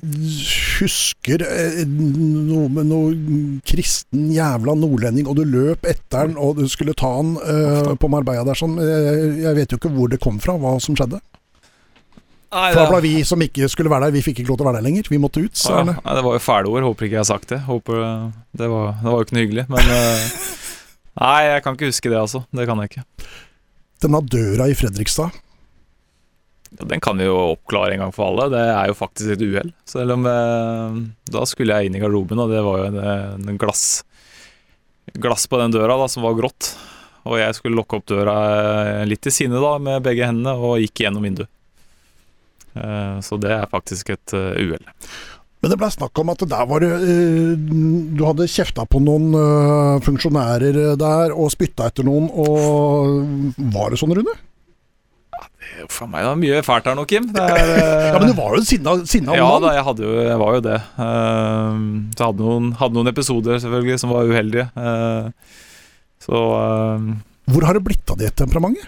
husker eh, noe med noe kristen jævla nordlending, og du løp etter den, og du skulle ta den uh, på Marbella der sånn. Jeg, Jeg vet jo ikke hvor det kom fra, hva som skjedde. Nei, da ble vi som ikke skulle være der, vi fikk ikke lov til å være der lenger. Vi måtte ut. Så ja, det. nei, det var jo fæle ord. Håper ikke jeg har sagt det. Håper Det var, det var jo ikke noe hyggelig. Men eh, <laughs> Nei, jeg kan ikke huske det, altså. Det kan jeg ikke. Denne døra i Fredrikstad. Ja, Den kan vi jo oppklare en gang for alle. Det er jo faktisk et uhell. Selv om eh, Da skulle jeg inn i garderoben, og det var jo en, en glass Glass på den døra da, som var grått. Og jeg skulle lukke opp døra eh, litt i sinne da, med begge hendene, og gikk gjennom vinduet. Eh, Så det er faktisk et eh, uhell. Men det ble snakk om at der var det eh, Du hadde kjefta på noen funksjonærer der og spytta etter noen, og Var det sånn, Rune? Uff meg, det er mye fælt her nå, Kim. Det er, <laughs> Ja, men du var jo sinna, sinna Ja mann. da, jeg, hadde jo, jeg var jo det. Så jeg hadde noen, hadde noen episoder selvfølgelig som var uheldige. Så Hvor har det blitt av det temperamentet?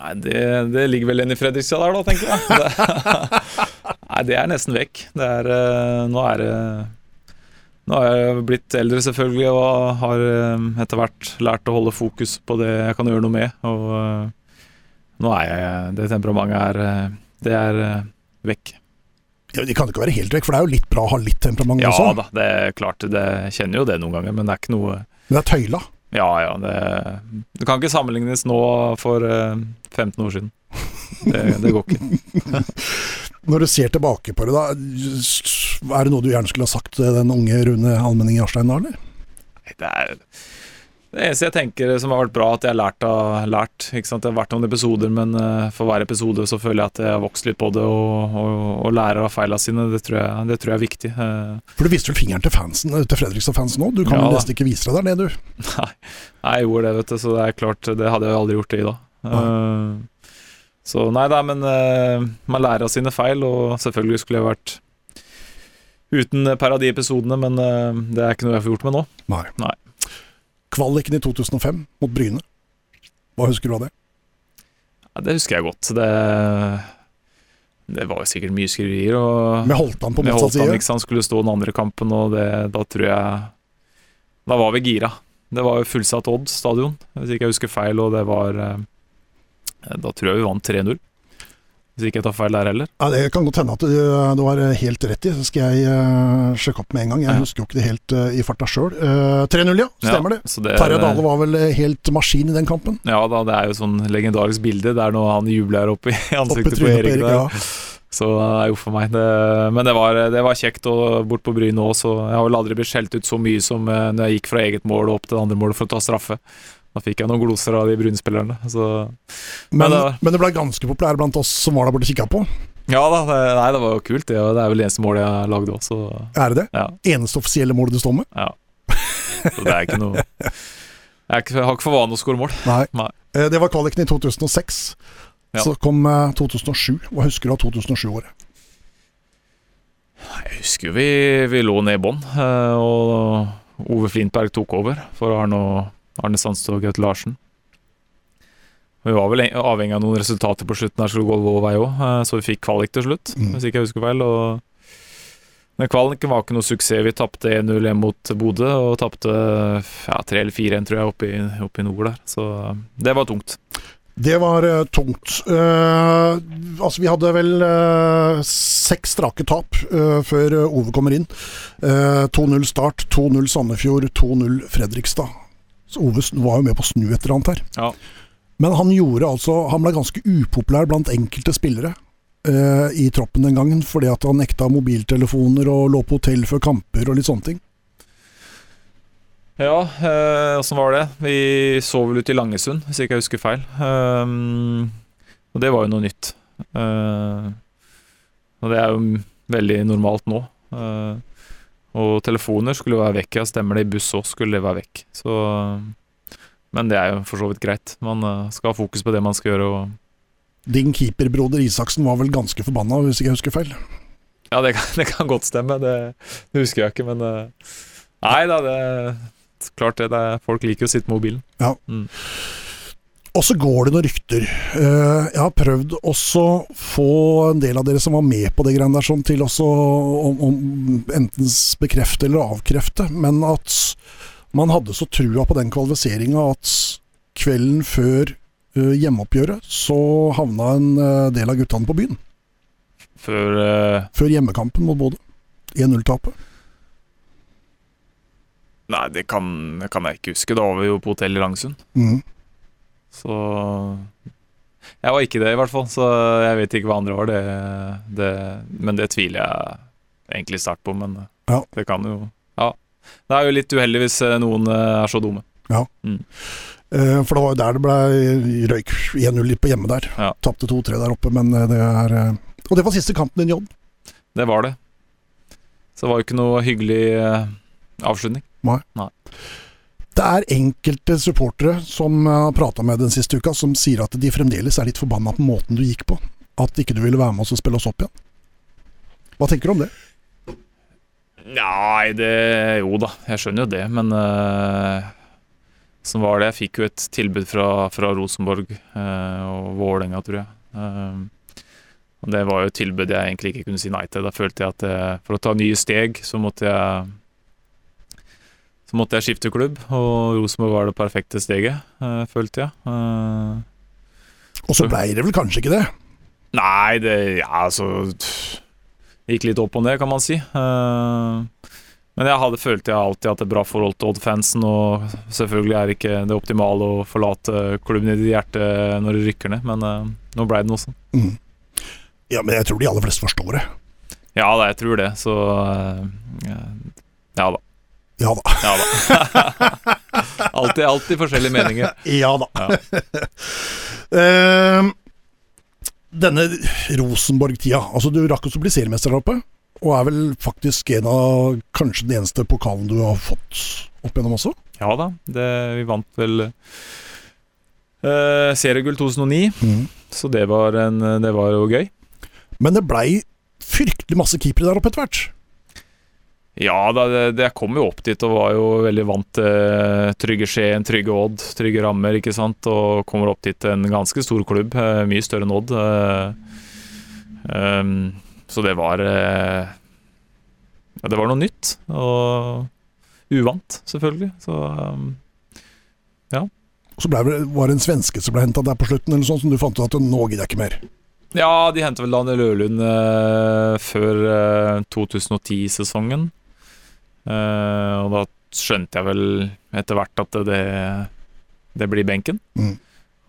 Nei, det, det ligger vel en i Fredrikstad der, da, tenker jeg. Det, <laughs> nei, det er nesten vekk. Det er eh, Nå er det Nå har jeg blitt eldre, selvfølgelig, og har eh, etter hvert lært å holde fokus på det jeg kan gjøre noe med. Og eh, nå er jeg Det temperamentet er Det er vekk. Ja, det kan ikke være helt vekk, for det er jo litt bra å ha litt temperament Ja også. da, det er klart. Det, kjenner jo det noen ganger, men det er ikke noe Men det er tøyla. Ja, ja, det, det kan ikke sammenlignes nå for eh, 15 år siden. Det, det går ikke. <laughs> Når du ser tilbake på det, da, er det noe du gjerne skulle ha sagt til den unge Rune Almenning Jarstein da, eller? Det er det eneste jeg tenker som har vært bra, at jeg har lært. Av, lært ikke sant? Det har vært noen episoder, men eh, for hver episode så føler jeg at jeg har vokst litt på det og, og, og lærer av feilene sine. Det tror, jeg, det tror jeg er viktig. Eh, For du viste vel fingeren til fansen, til Fredrikstad-fansen òg? Du kan Ja, jo nesten ikke vise deg der, det du. Nei, jeg gjorde det, vet du, så det er klart Det hadde jeg aldri gjort det i dag. Ja. så nei da, men eh, man lærer av sine feil, og selvfølgelig skulle jeg vært uten par av de episodene, men eh, det er ikke noe jeg får gjort med nå. Nei. Nei. Kvaliken i 2005 mot Bryne. Hva husker du av det? Ja, det husker jeg godt. Det, det var jo sikkert mye skriverier. Og Med Holtan på motsatt side? ikke sant, skulle stå den andre kampen, og det, da tror jeg Da var vi gira. Det var jo fullsatt Odd stadion, hvis ikke jeg husker feil, og det var eh, Da tror jeg vi vant 3-0. Hvis ikke jeg tar feil der heller. Ja, Det kan godt hende at du, du har helt rett i, så skal jeg uh, sjekke opp med en gang. Jeg Ja. husker jo ikke det helt uh, i farta sjøl. 3-0, ja. Stemmer det. det. Terje Dale var vel eh, helt maskin i den kampen. Ja da, det er jo sånn legendarisk bilde. Det er når han jubler opp <laughs> i ansiktet på på Erik. Erik, ja. Så uff a meg. Det, men det var, det var kjekt og bort på Bryne òg, så jeg har vel aldri blitt skjelt ut så mye som eh, når jeg gikk fra eget mål og opp til det andre målet for å ta straffe. Da fikk jeg noen gloser av de Bryne-spillerne. Så Men, Men det men det ble ganske populær blant oss som var der borte og kikka på. ja da, det, nei, det var jo kult. Det, det er vel det eneste målet jeg lagde òg, så Er det det? ja. Eneste offisielle målet du står med? ja. Så det er ikke noe Jeg, ikke, jeg har ikke for vane å skåre mål. Nei. Nei. Eh, Det var kvaliken i 2006. Ja. Så kom eh, 2007. Hva husker du av 2007-året? Jeg husker jo vi, vi lå ned i bånn, eh, og Ove Flintberg tok over for Arne, og- Arne Sandstø og Gaute Larsen. Vi var vel avhengig av noen resultater på slutten, der skulle gå vår vei òg, så vi fikk kvalik til slutt, Mm. hvis ikke jeg husker feil. Og men kvaliken var ikke noe suksess. Vi tapte 1-0 hjemme mot Bodø, og tapte ja, 3 eller 4-1, tror jeg, oppe i, oppe i nord der. Så det var tungt. Det var uh, tungt. Uh, altså, vi hadde vel uh, seks strake tap eh, før eh, Ove kommer inn. Eh, 2-0 Start, 2-0 Sandefjord, 2-0 Fredrikstad. Så Ove var jo med på å snu et eller annet her. Ja. Men han gjorde altså Han ble ganske upopulær blant enkelte spillere eh, i troppen den gangen, fordi at han nekta mobiltelefoner og lå på hotell før kamper og litt sånne ting. Ja, eh, var det? Vi så vel ute i Langesund, hvis ikke jeg husker feil. Um, og det var jo noe nytt. Uh, og det er jo veldig normalt nå. Eh, og telefoner skulle være vekk. Ja, stemmer det. I buss òg skulle det være vekk. Så Men det er jo for så vidt greit. Man eh, skal ha fokus på det man skal gjøre. Din keeperbroder Isaksen var vel ganske forbanna, hvis ikke jeg husker feil. ja, det kan, <laughs> det kan godt stemme. Det, det husker jeg ikke, men eh, Nei da, det Klart det. det er, folk liker å sitte med mobilen. Og så går det noen rykter. Eh, jeg har prøvd også få en del av dere som var med på det greiene der, sånn til også om, om enten bekrefte eller avkrefte, men at man hadde så trua på den kvalifiseringa at kvelden før eh, hjemmeoppgjøret så havna en eh, del av guttene på byen. Før uh... Før hjemmekampen mot Bodø. 1-0-tapet. Nei, det kan, kan jeg ikke huske. Da var vi jo på hotell i Langsund. Mm. Så Jeg var ikke det, i hvert fall. Så jeg vet ikke hva andre var. Det, det, men det tviler jeg egentlig sterkt på. Men Ja. det kan jo Ja. Det er jo litt uheldig hvis eh, noen eh, er så dumme. Eh, for det var jo der det ble røyk 1-0 litt på hjemme der. Ja. Tapte 2-3 der oppe, men det er Og det var siste kampen din, John. Det var det. Så det var jo ikke noe hyggelig avslutning. Det er enkelte supportere som jeg har prata med den siste uka, som sier at de fremdeles er litt forbanna på måten du gikk på. At ikke du ville være med oss og spille oss opp igjen. Hva tenker du om det? Nei, det Jo da, jeg skjønner jo det, men uh, Sånn var det. Jeg fikk jo et tilbud fra, fra Rosenborg uh, og Vålerenga, tror jeg. Uh, og det var jo et tilbud jeg egentlig ikke kunne si nei til. Da følte jeg at eh, for å ta nye steg, så måtte jeg så måtte jeg skifte klubb, og Rosenborg var det perfekte steget, eh, følte jeg. Eh, Og så blei det vel kanskje ikke det? Nei, det Ja, altså Gikk litt opp og ned, kan man si. Eh, men jeg hadde følt jeg alltid hatt et bra forhold til Odd-fansen, og selvfølgelig er det ikke det optimale å forlate klubben i ditt hjerte når det rykker ned, men nå ble det noe sånn. Mm. Ja, men jeg tror de aller fleste forstår det. Ja da, jeg tror det, så Ja da. Ja da. Ja da. <laughs> alltid, alltid forskjellige meninger. Ja da. Ja. <laughs> Eh, denne Rosenborg-tida. Altså, du rakk å bli seriemester der oppe, og er vel faktisk en av kanskje den eneste pokalen du har fått opp igjennom også? Ja da, det, vi vant vel uh, seriegull 2009, så det var, en, det var jo gøy. Men det blei fryktelig masse keepere der oppe etter hvert. Ja, det, det, jeg kom jo opp dit og var jo veldig vant til trygge Skien, trygge Odd, trygge rammer, ikke sant. Og kommer opp dit til en ganske stor klubb, eh, mye større enn Odd. eh, um, så det var eh, Ja, det var noe nytt. Og uvant, selvfølgelig. Så um, Og så ble var det en svenske som ble henta der på slutten, eller sånn, som du fant ut at nå gidder jeg ikke mer. Ja, de hentet vel Daniel Ørlund eh, før eh, 2010-sesongen. Eh, og da skjønte jeg vel etter hvert at det, det blir benken. Mm.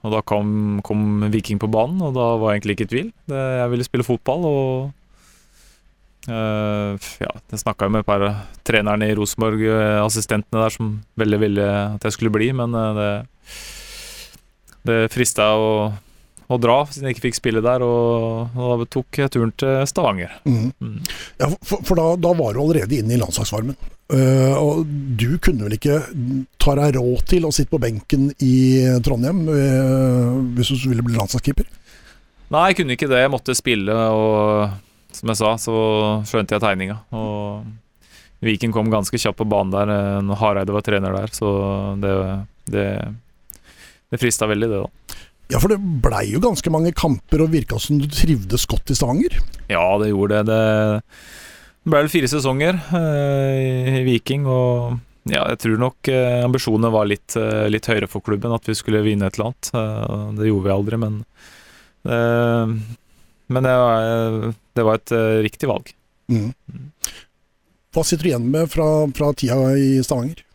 Og da kom, kom Viking på banen, og da var jeg egentlig ikke i tvil. Det, jeg ville spille fotball, og uh, ja, jeg snakka jo med et par av trenerne i Rosenborg, eh, assistentene der, som veldig ville at jeg skulle bli, men det, det frista å å dra, siden jeg ikke fikk spille der. Og, og da tok jeg turen til Stavanger. Mm. Mm. Ja, for, for da, da var du allerede inne i landslagsvarmen. Uh, og du kunne vel ikke ta deg råd til å sitte på benken i Trondheim uh, hvis du ville bli landslagskeeper? Nei, jeg kunne ikke det. Jeg måtte spille, og som jeg sa, så skjønte jeg tegninga. Og Viken kom ganske kjapt på banen der eh, når Hareide var trener der, så det, det, det frista veldig, det, da. Ja, for det blei jo ganske mange kamper, og virka som du trivdes godt i Stavanger. Ja, det gjorde det. Det ble vel fire sesonger eh, i Viking, og ja, jeg tror nok eh, ambisjonene var litt, eh, litt høyere for klubben, at vi skulle vinne et eller annet. Eh, det gjorde vi aldri, men eh, Men det var, det var et riktig valg. Mm. Hva sitter du igjen med fra, fra tida i Stavanger?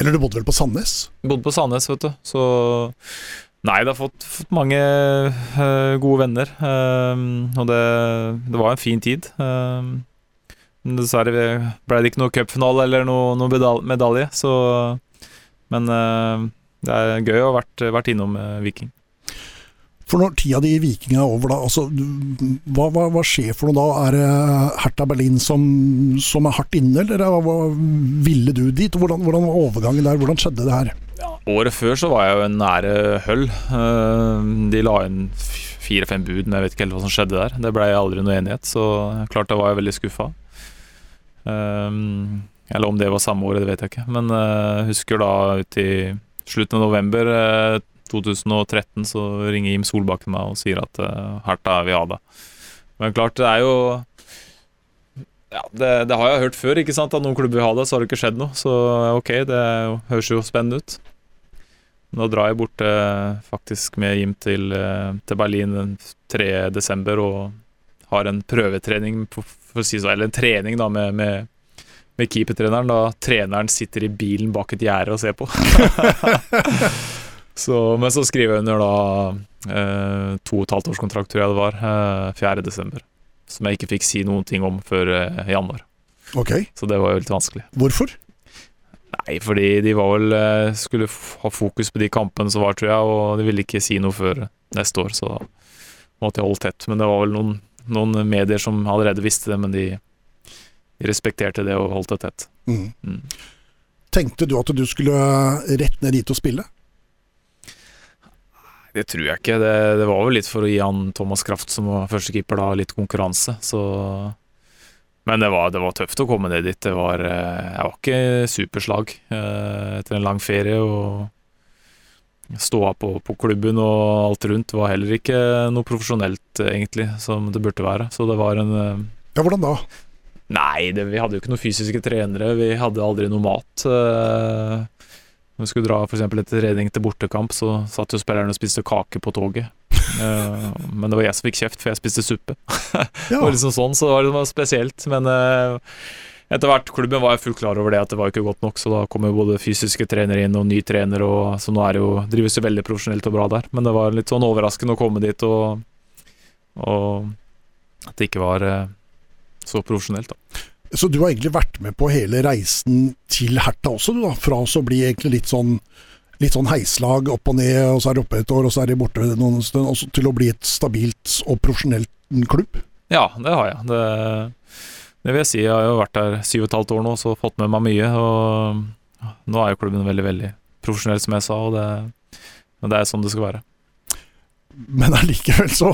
Eller du bodde vel på Sandnes? Bodde på Sandnes, vet du. Så Nei, det har fått, fått mange uh, gode venner. Uh, og det, det var en fin tid. øh. men dessverre ble det ikke noe cupfinale eller noe, noe medalje, så Men øh, det er gøy å ha vært, vært innom øh, Viking. For når tida di i Viking er over, da, altså, hva, hva, hva skjer for noe da? Er det Hertha Berlin som, som er hardt inne, eller hva, hva, ville du dit? Hvordan, hvordan var overgangen der? Hvordan skjedde det her? Året før så var jeg jo en nære høll. Eh, De la inn fire-fem bud, men jeg vet ikke helt hva som skjedde der. Det blei aldri noe enighet, så klart da var jeg veldig skuffa. Um, eller om det var samme året, det vet jeg ikke. Men eh, jeg husker da ut i slutten av november eh, 2013 så ringer Jim Solbakken meg og sier at uh, Herta vil ha deg. Men klart, det er jo ja, det, det har jeg hørt før, ikke sant? At noen klubber vil ha det, så har det ikke skjedd noe. Så ok, det høres jo spennende ut. Nå drar jeg bort eh, faktisk med Jim til, eh, til Berlin den 3. desember og har en prøvetrening, på, for å si så, eller en trening da med, med, med keepertreneren. Da treneren sitter i bilen bak et gjerde og ser på. <laughs> <laughs> så, men så skriver jeg under da eh, to og et halvt års kontrakt, tror jeg det var, eh, 4. desember. Som jeg ikke fikk si noen ting om før eh, januar. Ok, Så det var jo litt vanskelig. hvorfor? Nei, fordi de var vel eh, skulle ha fokus på de kampene som var, tror jeg, og de ville ikke si noe før neste år, så da måtte jeg holde tett. Men det var vel noen, noen medier som allerede visste det, men de, de respekterte det og holdt det tett. Mm. Mm. Tenkte du at du skulle rett ned dit og spille? Det tror jeg ikke. Det, det var vel litt for å gi han Thomas Kraft, som var førstekeeper, da, litt konkurranse, så Men det var, det var tøft å komme ned dit. Det var, eh, jeg var ikke superslag eh, etter en lang ferie. og Ståa på, på klubben og alt rundt var heller ikke noe profesjonelt, eh, egentlig, som det burde være. Så det var en Ja, hvordan da? Nei, det, vi hadde jo ikke noen fysiske trenere. Vi hadde aldri noe mat. Når vi skulle dra eksempel etter trening til bortekamp, så satt jo spillerne og spiste kake på toget. <laughs> Eh, men det var jeg som fikk kjeft, for jeg spiste suppe. <laughs> Ja, Og liksom sånn, så det var det var spesielt. Men uh, etter hvert klubben var jeg fullt klar over det at det var ikke godt nok, så da kom jo både fysiske trenere inn og ny trener, og, så nå er det jo, drives det veldig profesjonelt og bra der. Men det var litt sånn overraskende å komme dit og, og at det ikke var uh, så profesjonelt, da. Så du har egentlig vært med på hele reisen til Herta også, du da? Fra å bli egentlig litt sånn, litt sånn heislag opp og ned, og så er det oppe et år, og så er de borte noen stund, og så til å bli et stabilt og profesjonelt klubb? Ja, det har jeg. Det, det vil jeg si. Jeg har jo vært der syv og et halvt år nå, så fått med meg mye. Og nå er jo klubben veldig, veldig profesjonell, som jeg sa, og det, og det er sånn det skal være. Men allikevel så,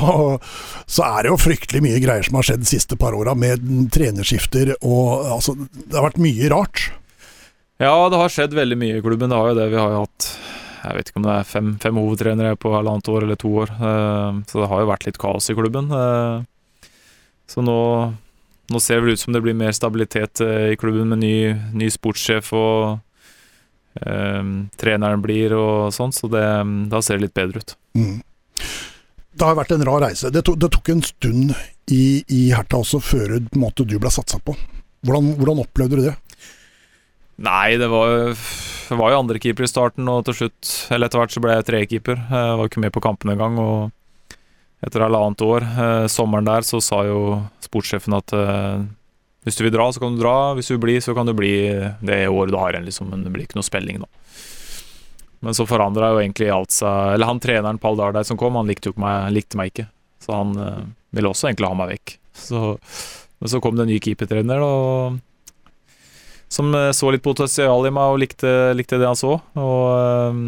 så er det jo fryktelig mye greier som har skjedd de siste par åra, med trenerskifter og altså Det har vært mye rart. Ja, det har skjedd veldig mye i klubben. Det har jo det. Vi har jo hatt jeg vet ikke om det er fem, fem hovedtrenere på halvannet år eller to år. eh, Så det har jo vært litt kaos i klubben. eh. Så nå, nå ser det vel ut som det blir mer stabilitet eh, i klubben med ny, ny sportssjef og treneren blir og sånn, så det, da ser det litt bedre ut. Mm. Det har vært en rar reise. Det, to, det tok en stund i, i Herta også før måte, du ble satsa på. Hvordan, hvordan opplevde du det? Nei, det var, var jo andrekeeper i starten, og til slutt, eller etter hvert så ble jeg trekeeper. Jeg var ikke med på kampen engang, og etter halvannet år, eh, sommeren der, så sa jo sportssjefen at eh, hvis du vil dra, så kan du dra. Hvis du vil bli, så kan du bli det året du har igjen, liksom, men det blir ikke noe spilling da. Men så forandra jo egentlig alt seg Eller han treneren Pall Dardai som kom, han likte jo ikke meg, likte meg ikke. Så han eh, ville også egentlig ha meg vekk. <laughs> Så, men så kom det en ny keepertrener, og som eh, så litt potensial i meg og likte, likte det han så. Og eh,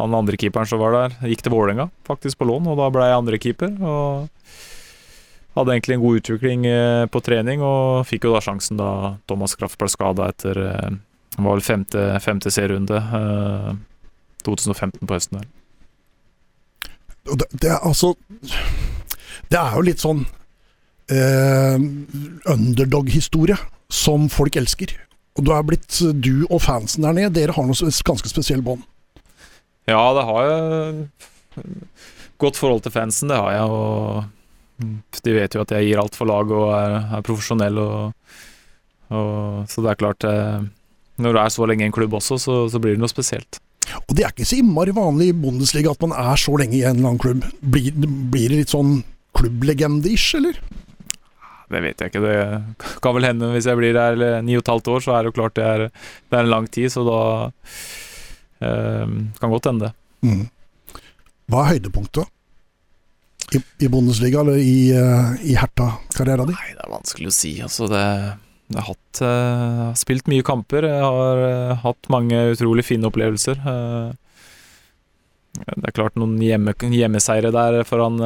han andre keeperen som var der, gikk til Vålerenga, faktisk på lån, og da ble jeg andre keeper. Og hadde egentlig en god utvikling på trening, og fikk jo da sjansen da Thomas Kraft ble skada etter var vel femte, femte serierunde. Eh, 2015 på høsten der. Det, det er altså Det er jo litt sånn eh, underdog-historie som folk elsker. Og du er blitt Du og fansen der nede, dere har noe ganske spesiell bånd. Ja, det har jeg godt forhold til fansen, det har jeg. Og de vet jo at jeg gir alt for laget og er, er profesjonell. Og, og, så det er klart eh, når du er så lenge i en klubb også, så, så blir det noe spesielt. Og det er ikke så innmari vanlig i Bundesliga at man er så lenge i en eller annen klubb. Blir, blir det litt sånn klubblegende-ish, eller? Det vet jeg ikke. Det kan vel hende hvis jeg blir her ni og et halvt år, så er det jo klart det er, det er en lang tid, så da eh, kan godt hende det. Mm. Hva er høydepunktet i, i Bundesliga, eller i, uh, i Herta-karrieren din? Nei, det er vanskelig å si. Altså, det, har hatt, uh, spilt mye kamper. Jeg har uh, hatt mange utrolig fine opplevelser. det er klart noen hjemme, hjemmeseire der foran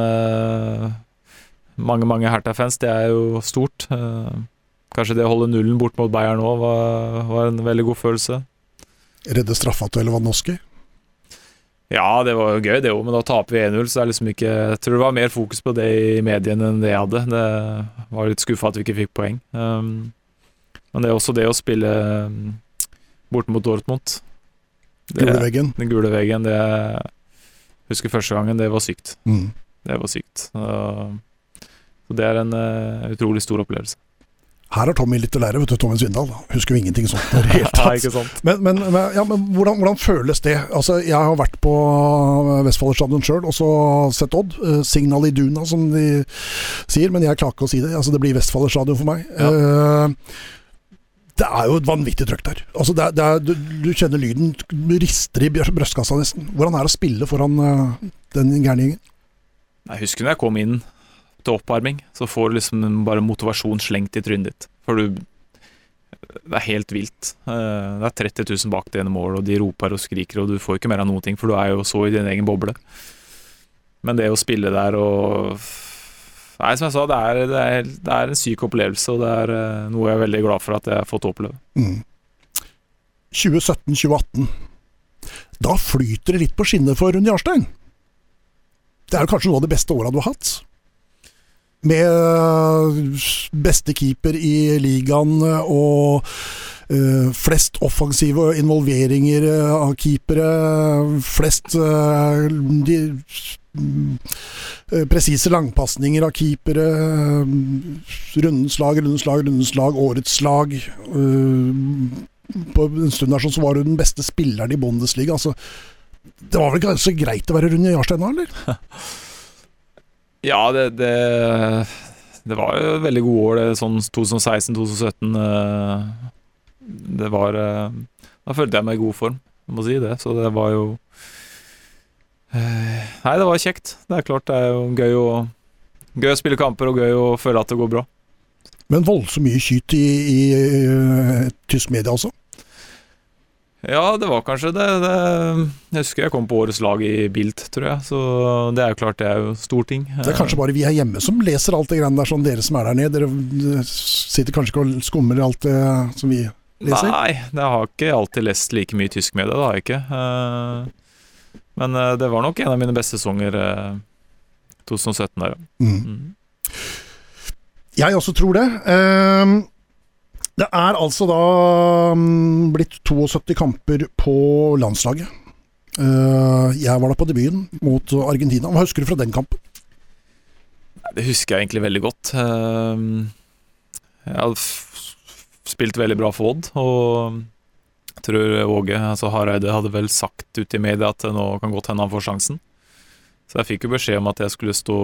mange, mange Herta-fans, det er jo stort. kanskje det å holde nullen bort mot Bayern nå var, var en veldig god følelse. Redde straffa til Lewandowski? Ja, det var jo gøy, det òg, men da taper vi 1-0, så er liksom ikke Jeg tror det var mer fokus på det i mediene enn det jeg hadde. Det var litt skuffa at vi ikke fikk poeng. Um, men det er også det å spille um, bort mot Dortmund. Det, gule veggen. Den gule veggen. Det jeg husker første gangen, det var sykt. Mm. Det var sykt. Så det er en uh, utrolig stor opplevelse. Her har Tommy litt å lære, vet du, Tommy Svindal. Husker jo ingenting sånt i det hele <laughs> tatt. men, men, ja, men hvordan, hvordan, føles det? Altså, jeg har vært på Vestfolderstadion sjøl, og så sett Odd. Uh, Signal i Duna, som de sier, men jeg klarer ikke å si det. Altså, det blir Vestfolderstadion for meg. Ja. Uh, det er jo et vanvittig trøkk der. Altså det er, det er, du, du, kjenner lyden du rister i brystkassa nesten. Hvordan er det å spille foran uh, den gærne gjengen? Jeg husker når jeg kom inn til oppvarming, så får du liksom bare motivasjon slengt i trynet ditt. For du Det er helt vilt. Uh, det er 30 000 bak det ene målet, og de roper og skriker, og du får ikke mer av noen ting, for du er jo så i din egen boble. Men det å spille der og Nei, som jeg sa, det er, det er, det er en syk opplevelse, og det er uh, noe jeg er veldig glad for at jeg har fått oppleve. Mm. 2017-2018. Da flyter det litt på skinner for Rune Jarstein. Det er jo kanskje noe av det beste åra du har hatt? med beste keeper i ligaen og uh, flest offensive involveringer av keepere. Flest uh, uh, presise langpasninger av keepere. Rundens lag, rundens lag, rundens lag, årets lag. på en stund der så var du den beste spilleren i Bundesliga. Altså, det var vel ganske greit å være Rune Jarstein da, eller? <laughs> Ja, det, det, det var jo veldig gode år, det sånn 2016-2017. Eh, det var eh, Da følte jeg meg i god form, jeg må si det. Så det var jo eh, Nei, det var kjekt. Det er klart det er jo gøy å, gøy å spille kamper og gøy å føle at det går bra. Men voldsomt mye skyt i, i, i tysk media også? Ja, det var kanskje det. det. Jeg husker jeg kom på årets lag i Bilt, tror jeg. Så det er jo klart det er jo stor ting. Det er kanskje bare vi her hjemme som leser alt det greiene der, sånn dere som er der nede. Dere sitter kanskje ikke og skummer alt det som vi leser? Nei, jeg har ikke alltid lest like mye tysk media, det, har jeg ikke. Eh, men eh, det var nok en av mine beste sesonger 2017 eh, der, ja. Mm. Mm. Jeg også tror det. Uh, det er altså da um, blitt 72 kamper på landslaget. Uh, jeg var da på debuten mot Argentina. Hva husker du fra den kampen? Det husker jeg egentlig veldig godt. Uh, jeg hadde spilt veldig bra for Odd, og tror Åge, altså Hareide, hadde vel sagt ut i media at nå kan godt hende han får sjansen. Så jeg fikk jo beskjed om at jeg skulle stå,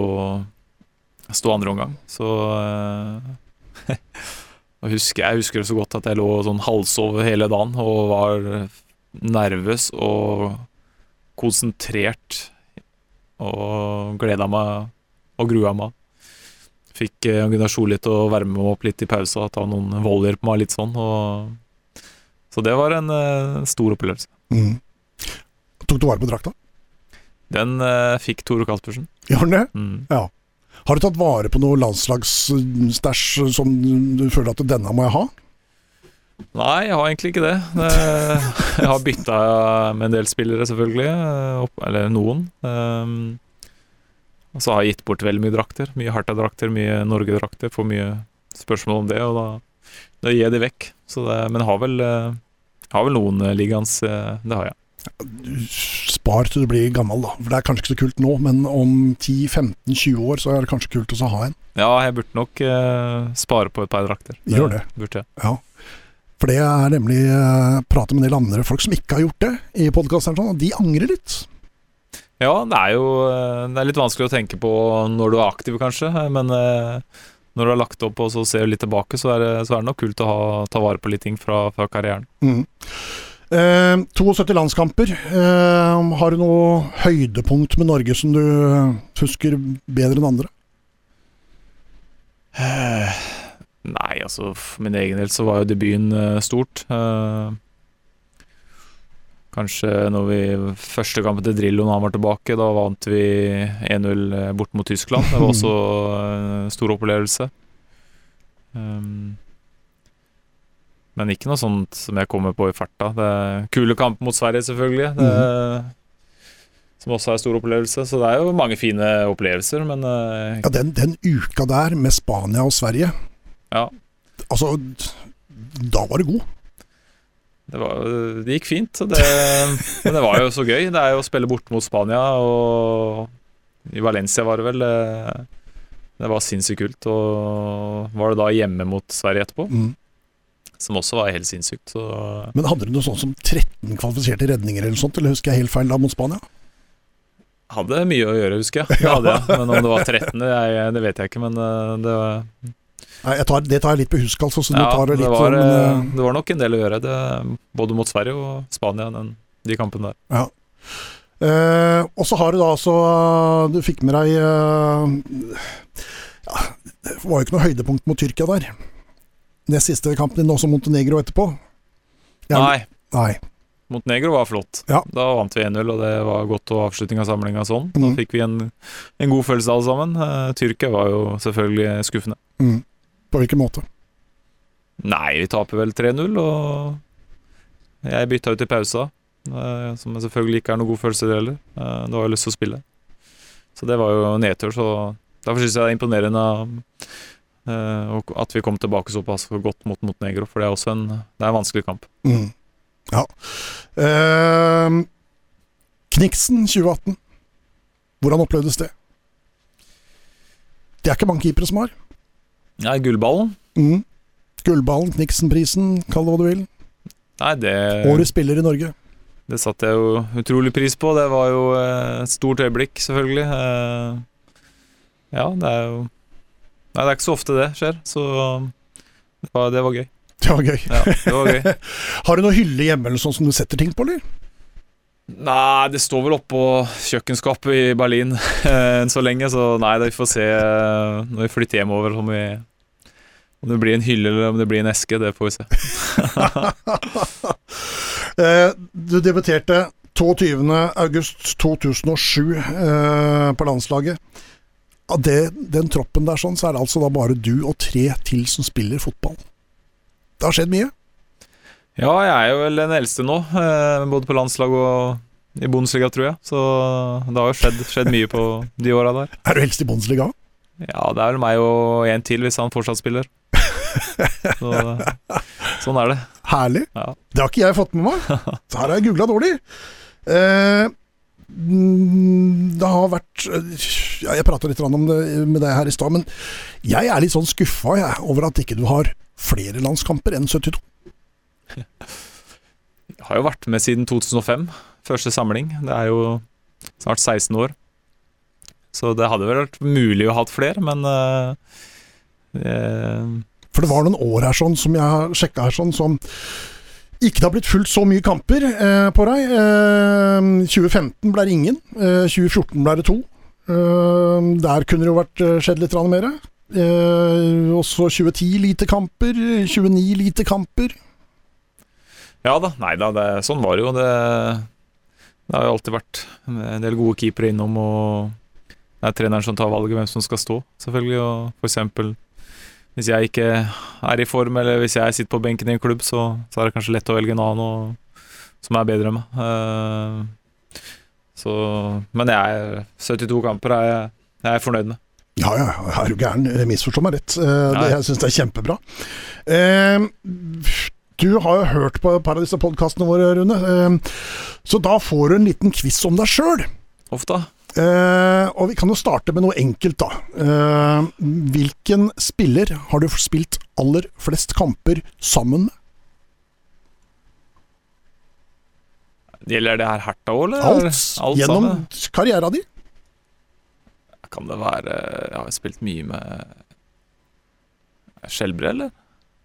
stå andre omgang. Så eh, <laughs> husker, jeg husker det så godt at jeg lå sånn halsover hele dagen og var nervøs og konsentrert og gleda meg og grua meg. Fikk uh, Gunnar Solli til å varme meg opp litt i pausa ta noen volleyer på meg litt sånn. Og, så det var en uh, stor opplevelse. Mm. Tok du vare på drakta? Den uh, fikk Tore Kaspersen. Gjorde den det? Mm. Ja. Har du tatt vare på noe landslagsstæsj som du føler at denne må jeg ha? Nei, jeg har egentlig ikke det. Jeg har bytta med en del spillere, selvfølgelig. Eller noen. Ehm, og så har jeg gitt bort veldig mye drakter. Mye Herta-drakter, mye Norge-drakter. Får mye spørsmål om det, og da, da gir jeg de vekk. Det, men jeg har vel, har vel noen liggende, det har jeg. Spar til du blir gammel, da. For Det er kanskje ikke så kult nå, men om 10-15-20 år så er det kanskje kult å ha en. Ja, jeg burde nok uh, spare på et par drakter. Gjør det. Burde jeg. Ja. For det er nemlig uh, prate med en del andre folk som ikke har gjort det i podkasten, sånn, og de angrer litt. Ja, det er jo eh, det er litt vanskelig å tenke på når du er aktiv, kanskje. Men eh, når du har lagt opp og så ser litt tilbake, så er det, så er det nok kult å ha, ta vare på litt ting fra, fra karrieren. Mm. Eh, 72 landskamper. Eh, har du noe høydepunkt med Norge som du husker bedre enn andre? Eh, nei, altså for min egen del så var jo debuten eh, stort. Eh, Kanskje når vi første kampen til Drillo når han var tilbake, da vant vi 1-0 eh, bort mot Tyskland. Det var også en stor opplevelse. Um, men ikke noe sånt som jeg kommer på i farta. Det er Kule kamp mot Sverige, selvfølgelig. Det, som også er en stor opplevelse. Så det er jo mange fine opplevelser, men uh, Ja, den, den uka der med Spania og Sverige Ja. Altså, da var det god. Det, var, det, gikk fint. Det, men det var jo så gøy. Det er jo å spille borte mot Spania, og i Valencia var det vel. Det var sinnssykt kult. Og var det da hjemme mot Sverige etterpå, Mm. som også var helt sinnssykt. Så Men hadde du noe sånt som 13 kvalifiserte redninger eller sånt, eller husker jeg helt feil da mot Spania? hadde mye å gjøre, husker jeg. <laughs> Det hadde jeg. Men om det var 13., det, det vet jeg ikke. Men eh, det var, tar, det tar jeg litt på husk, altså. Så du ja, det det, litt var, men, eh, eh, det var nok en del å gjøre, det, både mot Sverige og Spania, den, de kampene der. Eh, og så har du da altså Du fikk med deg eh, ja, Det var jo ikke noe høydepunkt mot Tyrkia der. Nest siste kampen din, også Montenegro etterpå. Jeg, Nei, Nei. Montenegro var flott. Ja. Da vant vi 1-0, og det var godt å avslutning av samlinga sånn. Da Mhm. fikk vi en, en god følelse alle sammen. Eh, Tyrkia var jo selvfølgelig skuffende. Mm. På hvilken måte? Nei, vi taper vel 3-0, og jeg bytta ut i pausa. eh, Som selvfølgelig ikke er noen god følelse, det heller. Du Da har jo lyst til å spille. Så det var jo nedtur, så derfor syns jeg det er imponerende eh, at vi kom tilbake såpass godt mot Montenegro, for det er også en, det er en vanskelig kamp. Mm. Ja. Eh, Kniksen 2018. Hvordan opplevdes det? Det er ikke mange keepere som har. Nei, gullballen? Mm. Gullballen, Kniksen-prisen, kall det hva du vil. Nei, det Årets spiller i Norge. Det satte jeg jo utrolig pris på. Det var jo eh, et stort øyeblikk, selvfølgelig. Eh, Ja, det er jo Nei, det er ikke så ofte det skjer, så det var, det var gøy. Det var gøy. Ja, det var gøy. <laughs> Har du noe hylle hjemme eller sånn som du setter ting på, eller? Nei, det står vel oppå kjøkkenskapet i Berlin <laughs> eh, enn så lenge, så nei, vi får se eh, når vi flytter hjemover om, vi, om det blir en hylle eller om det blir en eske. Det får vi se. <laughs> Eh, du debuterte 22.8.2007 eh, på landslaget. Av det, den troppen der sånn, så er det altså da bare du og tre til som spiller fotball. Det har skjedd mye. Ja, jeg er jo vel den eldste nå, eh, både på landslag og i Bundesliga, tror jeg. Så det har jo skjedd, skjedd mye på de åra der. <laughs> Er du eldst i Bundesliga? Ja, det er vel meg og en til, hvis han fortsatt spiller. <laughs> Så, sånn er det. Herlig. Ja. Det har ikke jeg fått med meg. <laughs> Så her har jeg googla dårlig. Eh, mm, det har vært ja, Jeg prata litt om det med deg her i stad, men jeg er litt sånn skuffa over at ikke du har flere landskamper enn 72. Jeg <laughs> har jo vært med siden 2005, første samling. Det er jo snart 16 år. Så det hadde vel vært mulig å ha hatt flere, men uh, For det var noen år her sånn som jeg har sjekka her sånn som ikke det har blitt fulgt så mye kamper eh, på deg. Eh, 2015 ble det ingen. Eh, 2014 ble det to. Eh, der kunne det jo vært skjedd litt mer. Også 2010 lite kamper. 29 lite kamper. Ja da, nei da, det, sånn var det jo. Det, det har jo alltid vært en del gode keepere innom, og det er treneren som tar valget hvem som skal stå, selvfølgelig. Og for eksempel hvis jeg ikke er i form, eller hvis jeg sitter på benken i en klubb, så, så er det kanskje lett å velge en annen og, som er bedre enn meg. Uh, så, men jeg er 72 kamper er jeg, jeg er fornøyd med. Ja, ja, er du gæren? Misforstå meg rett. Uh, det, jeg syns det er kjempebra. Eh, du har jo hørt på et par av disse podkastene våre, Rune. Ehm, så da får du en liten quiz om deg sjøl. Ofte. Eh, og vi kan jo starte med noe enkelt, da. Eh, hvilken spiller har du spilt aller flest kamper sammen med? Gjelder det her Herta òg, eller? Alt. Alt gjennom sammen? karriera di. Kan det være eh, Jeg har spilt mye med Skjelbre, eller?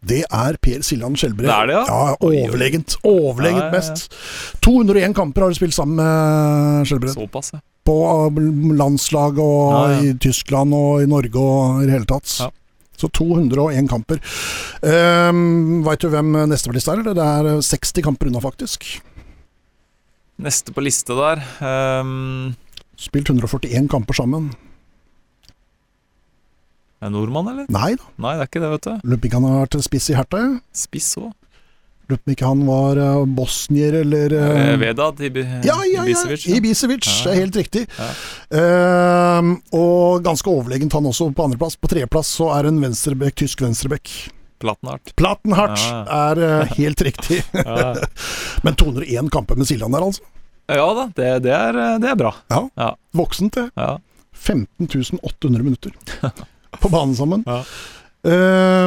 Det er Per Siljan Skjelbre. Det er det, ja? ja overlegent. Overlegent Ja, ja, best. 201 kamper har du spilt sammen med Skjelbre. Såpass, ja. På landslaget landslag og i Tyskland og i Norge og i det hele tatt. Ja. Så 201 kamper. Um, Veit du hvem neste på lista er? Det er uh, 60 kamper unna, faktisk. Neste på lista der um... Spilt 141 kamper sammen. Er det nordmann, eller? Nei da, Nei, det er ikke det, vet du. lurer på ikke han har vært spiss i Herta. jeg. Spiss òg. Lurer på ikke han var uh, bosnier eller Vedad Ibi Ja, ja, ja. Ibisevic. ja. Ibisevic, Ja. helt riktig. Ja. Uh, og ganske overlegent han også på andreplass. På tredjeplass så er en venstrebekk, tysk venstrebekk. Plattenhardt. Plattenhardt Ja. er uh, <laughs> helt riktig. <laughs> Men 201 kamper med Siljan der, altså. ja da, det, det, er, det er bra. Voksent, det. Ja. 15 800 minutter <laughs> på banen sammen. Ja. Uh,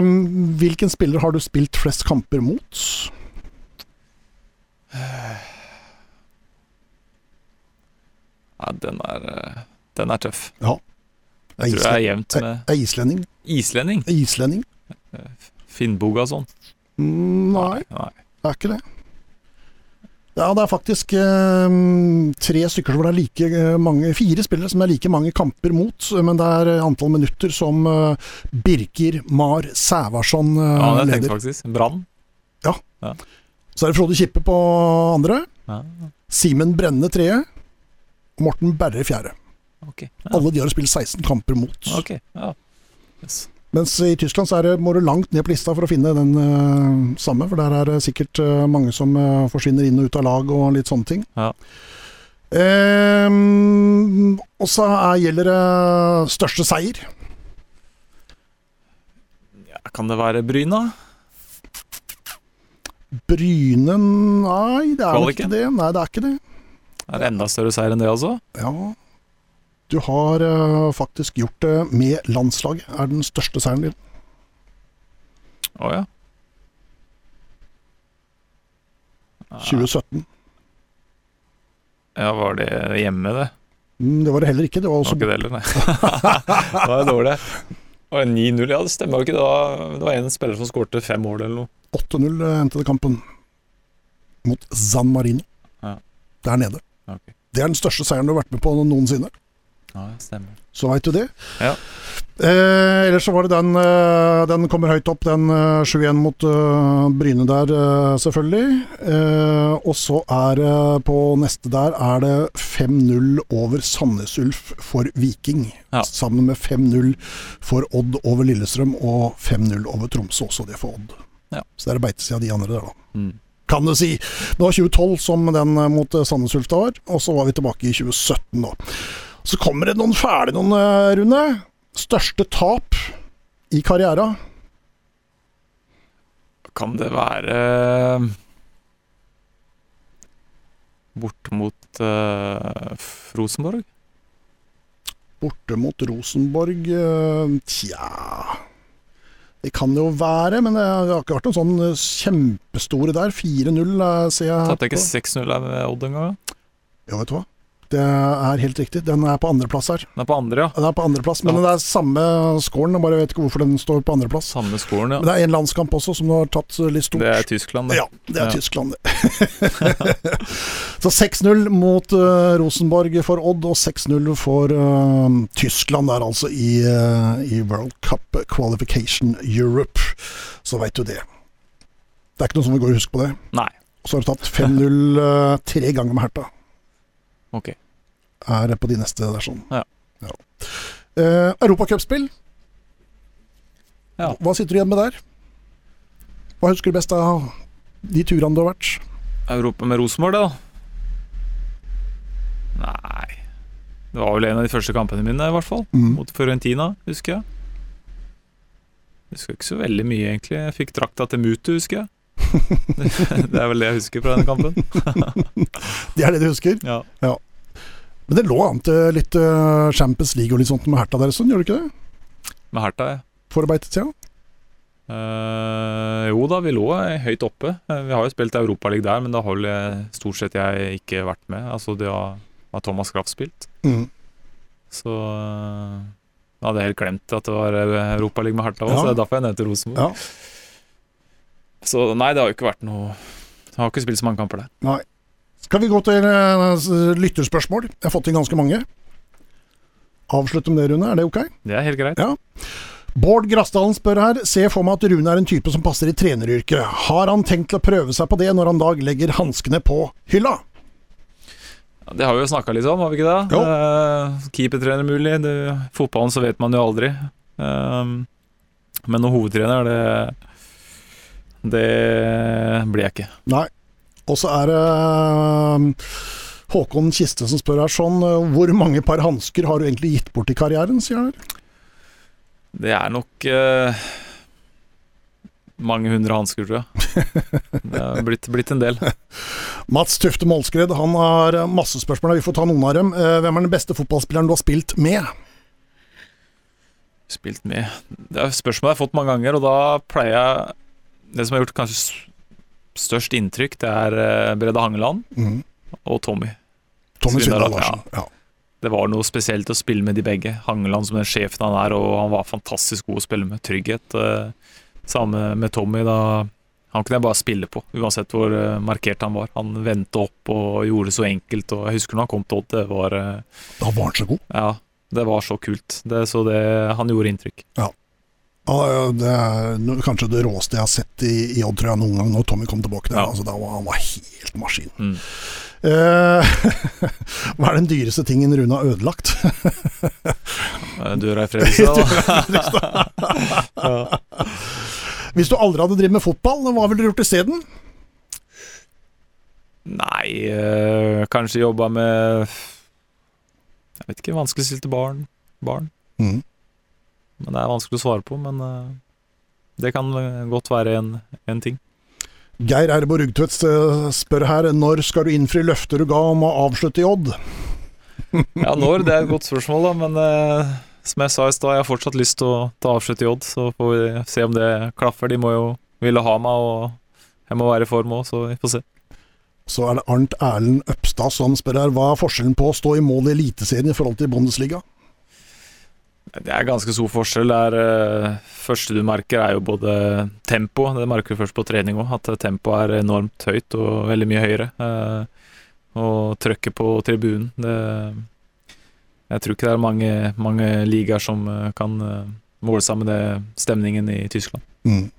hvilken spiller har du spilt flest kamper mot? ja, den er eh, Den er tøff. Ja. Jeg tror jeg er jevnt med er islending? islending. Islending? Finnbogason. Mm, nei, Nei. det er ikke det. Ja, det er faktisk eh, tre stykker hvor det er like eh, mange Fire spillere som det er like mange kamper mot, men det er eh, antall minutter som eh, Birker Mar Sævarsson eh, Ja, det leder. faktisk. Brann. Så er det Frode Kippe på andre. Ja, Simen Brenne tredje. Morten Berre fjerde. ok. Ja. Alle de har spilt 16 kamper mot. Ok, ja. Yes. Mens i Tyskland så det, må du langt ned på lista for å finne den uh, samme, for der er det sikkert uh, mange som uh, forsvinner inn og ut av lag og litt sånne ting. Ja. Um, og så er, gjelder det største seier. Ja, kan det være Bryna? Bryne Nei, det er Kvaliken? ikke det. Nei, det er ikke det. Er det enda større seier enn det, altså? Ja, du har eh, faktisk gjort det med landslaget, er den største seieren din. Å ja. Ja, 2017. Ja, var det hjemme, det? Mm, det var det heller ikke. Det var Var ikke det heller, nei. <laughs> det var dårlig. Det var 9-0, ja det stemmer jo ikke. Det var, det var en spiller som skårte fem mål eller noe. 8-0 endte det kampen mot San Marino. Ja. Der nede. Okay. Det er den største seieren du har vært med på noensinne. Ja, stemmer. Så veit du det. Ja. Eh, ellers så var det den eh, Den kommer høyt opp, den eh, 7-1 mot eh, Bryne der, eh, selvfølgelig. Eh, og så er det på neste der er det 5-0 over Sandnes Ulf for Viking. Ja. Sammen med 5-0 for Odd over Lillestrøm og 5-0 over Tromsø, også det for Odd. Ja. Så det er beitesida av de andre der, da Mm. kan du si. Det var 2012 som den eh, mot eh, Sandnes Ulf da var, og så var vi tilbake i 2017 da. Så kommer det noen fæle noen, eh, Rune. Største tap i karriera? Kan det være Bort mot uh, Rosenborg? Borte mot Rosenborg eh, Tja Det kan det jo være, men det har ikke vært noen sånn eh, kjempestore der. 4-0 eh, ser jeg her jeg ikke 6-0 her med Odd en gang? Ja, vet du hva. Det er helt riktig. Den er på andreplass her. Den er på andre, ja. Den er på andreplass, men Ja. det er samme scoren. Jeg bare vet ikke hvorfor den står på andreplass. Samme skolen, Men det er en landskamp også som du har tatt litt stort. Det er Tyskland, det. Ja, det er Ja. Tyskland, det. <laughs> så 6-0 mot uh, Rosenborg for Odd, og 6-0 for uh, Tyskland der, altså, i, uh, i World Cup Qualification Europe. Så veit du det. Det er ikke noe som vi går og husker på det. Nei. Så har du tatt 5-0 eh, tre ganger med Herta. Ok. Er på de neste der, sånn. Ja. Uh, Europacupspill. Ja. Hva sitter du igjen med der? Hva husker du best av de turene du har vært? Europa med Rosenborg, da? Nei Det var vel en av de første kampene mine, i hvert fall. Mm. Mot Fiorentina, husker jeg. Jeg husker ikke så veldig mye, egentlig. Jeg fikk drakta til Mutu, husker jeg. <laughs> <laughs> det er vel det jeg husker fra denne kampen. <laughs> Det er det du husker? Ja. Ja. Men det lå an til litt uh, Champions League og litt sånt med Herta der, sånn, gjør det ikke det? Med Herta, ja. Forarbeidet, ja. Uh, jo da, vi lå høyt oppe. Eh, vi har jo spilt Europaliga der, men da har vel jeg stort sett jeg ikke vært med. Altså det har, har Thomas Graff spilt. Mm. Så uh, jeg hadde helt glemt at det var Europaliga med Herta òg, Ja. så det er derfor jeg nevnte Rosenborg. Ja. Så nei, det har jo ikke vært noe Jeg har ikke spilt så mange kamper der. Skal vi gå til eh, lytterspørsmål? Jeg har fått inn ganske mange. Avslutt med det, Rune. Er det ok? Det er helt greit. Ja. Bård Grassdalen spør her. Ser for meg at Rune er en type som passer i treneryrket. Har han tenkt til å prøve seg på det når han dag legger hanskene på hylla? Det har vi jo snakka litt om, har vi ikke det? Eh, Keepertrener mulig. Det, fotballen så vet man jo aldri. Um, men noen hovedtrener, det Det blir jeg ikke. Nei. Og så er det eh, Håkon Kiste som spør her sånn eh, Hvor mange par hansker har du egentlig gitt bort i karrieren, sier han her. Det er nok eh, mange hundre hansker, tror jeg. <laughs> Det har blitt, blitt en del. Mats Tufte Målskred han har eh, masse spørsmål. Vi får ta noen av dem. Eh, Hvem er den beste fotballspilleren du har spilt med? Spilt med Det er spørsmål jeg har fått mange ganger, og da pleier jeg Det som har gjort kanskje størst inntrykk, det er eh, Brede Hangeland Mm. og Tommy. Tommy Svindal, Larsen. Ja. Det var noe spesielt å spille med de begge. Hangeland som den sjefen han er, og han var fantastisk god å spille med. Trygghet. eh, Samme med Tommy. da Han kunne jeg bare spille på, uansett hvor eh, markert han var. Han vendte opp og gjorde det så enkelt. Og Jeg husker når han kom til Odd, det var Da var han så god. Ja, det var så kult. Det, så det, han gjorde inntrykk. Ja, ja, det er kanskje det råeste jeg har sett i, i Odd tror jeg noen gang, når Tommy kom tilbake der. Ja. Altså, var, han var helt maskin. Mm. Eh, <laughs> hva er den dyreste tingen Rune har ødelagt? Døra i Fredrikstad. da. <laughs> <laughs> Hvis du aldri hadde drevet med fotball, hva ville du gjort isteden? Nei, øh, kanskje jobba med Jeg vet ikke, vanskeligstilte barn. barn. Mm. Men Det er vanskelig å svare på, men eh, det kan godt være en, en ting. Geir Erbo Rugtvedt eh, spør her når skal du innfri løftet du ga om å avslutte i Odd? <laughs> Ja, når? Det er et godt spørsmål, da, men eh, som jeg sa i stad, jeg har fortsatt lyst til å ta avslutt i Odd, så får vi se om det klaffer. De må jo ville ha meg, og jeg må være i form òg, så vi får se. Så er det Arnt Erlend Øpstad som spør her hva er forskjellen på å stå i mål i Eliteserien i forhold til Bundesliga? Det er ganske stor forskjell. Det er, eh, første du merker, er jo både tempo. Det merker du først på trening òg, at tempoet er enormt høyt og veldig mye høyere. Eh, og trøkket på tribunen det, Jeg tror ikke det er mange, mange ligaer som eh, kan måle seg med det stemningen i Tyskland. Mm.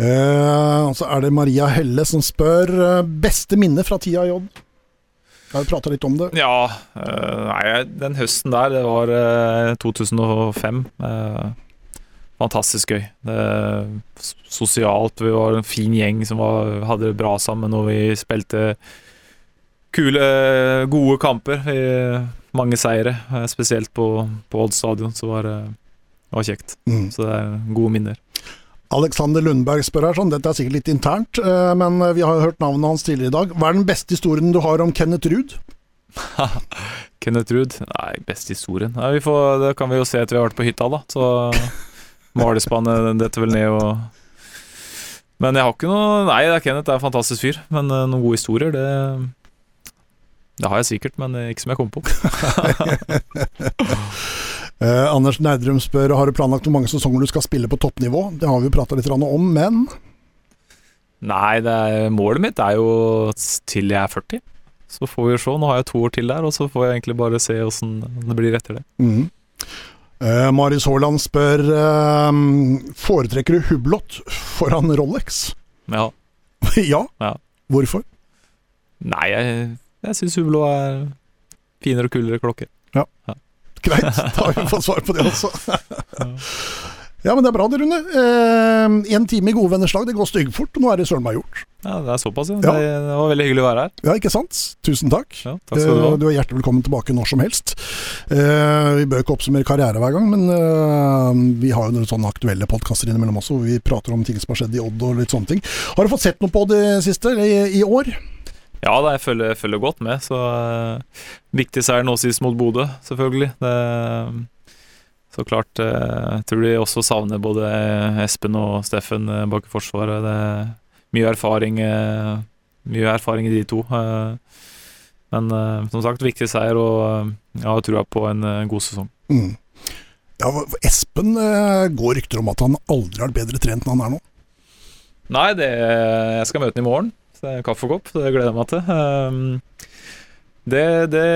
Eh, og så er det Maria Helle som spør beste minne fra tida i Odd. Jeg du prata litt om det. Ja, øh, nei, den høsten der, det var øh, 2005. øh, fantastisk gøy. Det, sosialt, vi var en fin gjeng som var, hadde det bra sammen, og vi spilte kule, gode kamper. i mange seire, spesielt på, på Odd stadion, så var det var kjekt. Mm. Så det er gode minner. Alexander Lundberg spør her sånn, dette er sikkert litt internt, eh, men vi har hørt navnet hans tidligere i dag. Hva er den beste historien du har om Kenneth Ruud? <laughs> Kenneth Ruud? Nei, beste historien. Nei, vi får, det kan vi jo se etter vi har vært på hytta, da. Så <laughs> malespannet detter vel ned og Men jeg har ikke noe Nei, det er Kenneth er en fantastisk fyr. Men eh, noen gode historier, det Det har jeg sikkert, men ikke som jeg kom på. <laughs> Eh, Anders Nerdrum spør har du planlagt hvor mange sesonger du skal spille på toppnivå. Det har vi jo prata litt om, men Nei, det er, målet mitt er jo til jeg er 40. Så får vi se. Nå har jeg to år til der, og så får jeg egentlig bare se åssen det blir etter det. mm. eh, Marius Haaland spør eh, foretrekker du Hublot foran Rolex. Ja. <laughs> ja. Ja. Hvorfor? Nei, jeg, jeg syns Hublot er finere og kulere klokke. Greit, da har vi fått svar på det også. ja, men det er bra det, Rune. Eh, en time i gode venners lag, det går styggfort. og Nå er det søren meg gjort. Ja, det er såpass, ja. Ja. Det, var veldig hyggelig å være her. Ja, ikke sant? Tusen takk. Ja, takk skal du ha. Eh, Du er hjertelig velkommen tilbake når som helst. Eh, vi bør ikke oppsummere karriere hver gang, men eh, vi har jo noen sånne aktuelle podkaster innimellom også, hvor vi prater om ting som har skjedd i Odd og litt sånne ting. Har du fått sett noe på det siste, i, i år? Ja, da, jeg følger, følger godt med. Så uh, Viktig seier nå sist mot Bodø, selvfølgelig. Det, så klart eh, Jeg tror de også savner både Espen og Steffen uh, bak i forsvaret. Det er mye erfaring, eh, mye erfaring i de to. eh, Men eh, som sagt, viktig seier, og eh, jeg har trua på en eh, god sesong. Mm. Ja, Espen eh, går rykter om at han aldri har vært bedre trent enn han er nå. Nei, det, jeg skal møte ham i morgen. Kaffekopp, det gleder jeg meg til. Um, det, det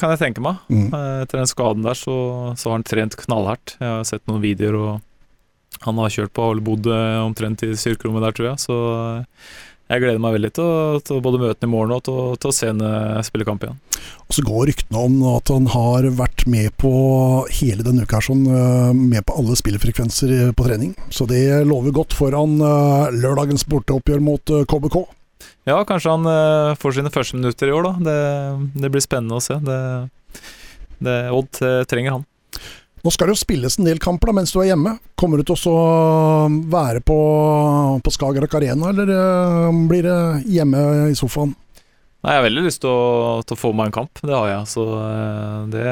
kan jeg tenke meg. Mm. Eh, Etter den skaden der, så, så har han trent knallhardt. Jeg har sett noen videoer, og han har kjørt på og bodd eh, omtrent i styrkerommet der, tror jeg. Så eh, jeg gleder meg veldig til å, til både møte ham i morgen og til, til å se eh, spille kamp igjen. Og så går ryktene om at han har vært med på hele denne uka sånn, med på alle spillefrekvenser på trening. Så det lover godt foran lørdagens borteoppgjør mot KBK. Ja, kanskje han uh, får sine første minutter i år, da. Det, det blir spennende å se. Det, det, Odd eh, trenger han. Nå skal det jo spilles en del kamper da, mens du er hjemme. Kommer du til å være på, på Skagerrak Arena, eller uh, blir det hjemme i sofaen? Nei, jeg har veldig lyst til å, til å få meg en kamp. Det har jeg. Så uh, det,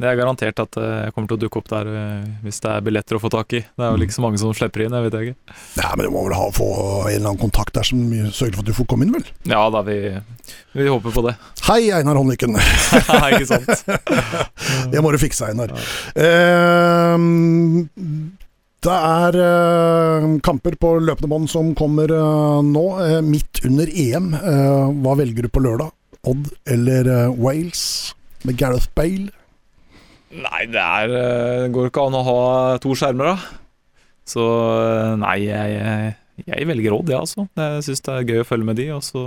det er garantert at eh, jeg kommer til å dukke opp der eh, hvis det er billetter å få tak i. Det er vel ikke så mange som slipper inn, jeg vet ikke. Nei, men du må vel ha, få en eller annen kontakt der som sørger for at du får komme inn, vel? Ja da, vi, vi håper på det. Hei, Einar Honniken. Nei, <laughs> ikke sant? <laughs> Det må du fikse, Einar. Eh, det er eh, kamper på løpende bånd som kommer eh, nå, eh, midt under EM. Eh, hva velger du på lørdag? Odd eller eh, Wales med Gareth Bale? Nei, det er eh, Det går ikke an å ha to skjermer, da. Så eh, nei, jeg, jeg, jeg velger Odd, ja, altså. Jeg syns det er gøy å følge med de, og så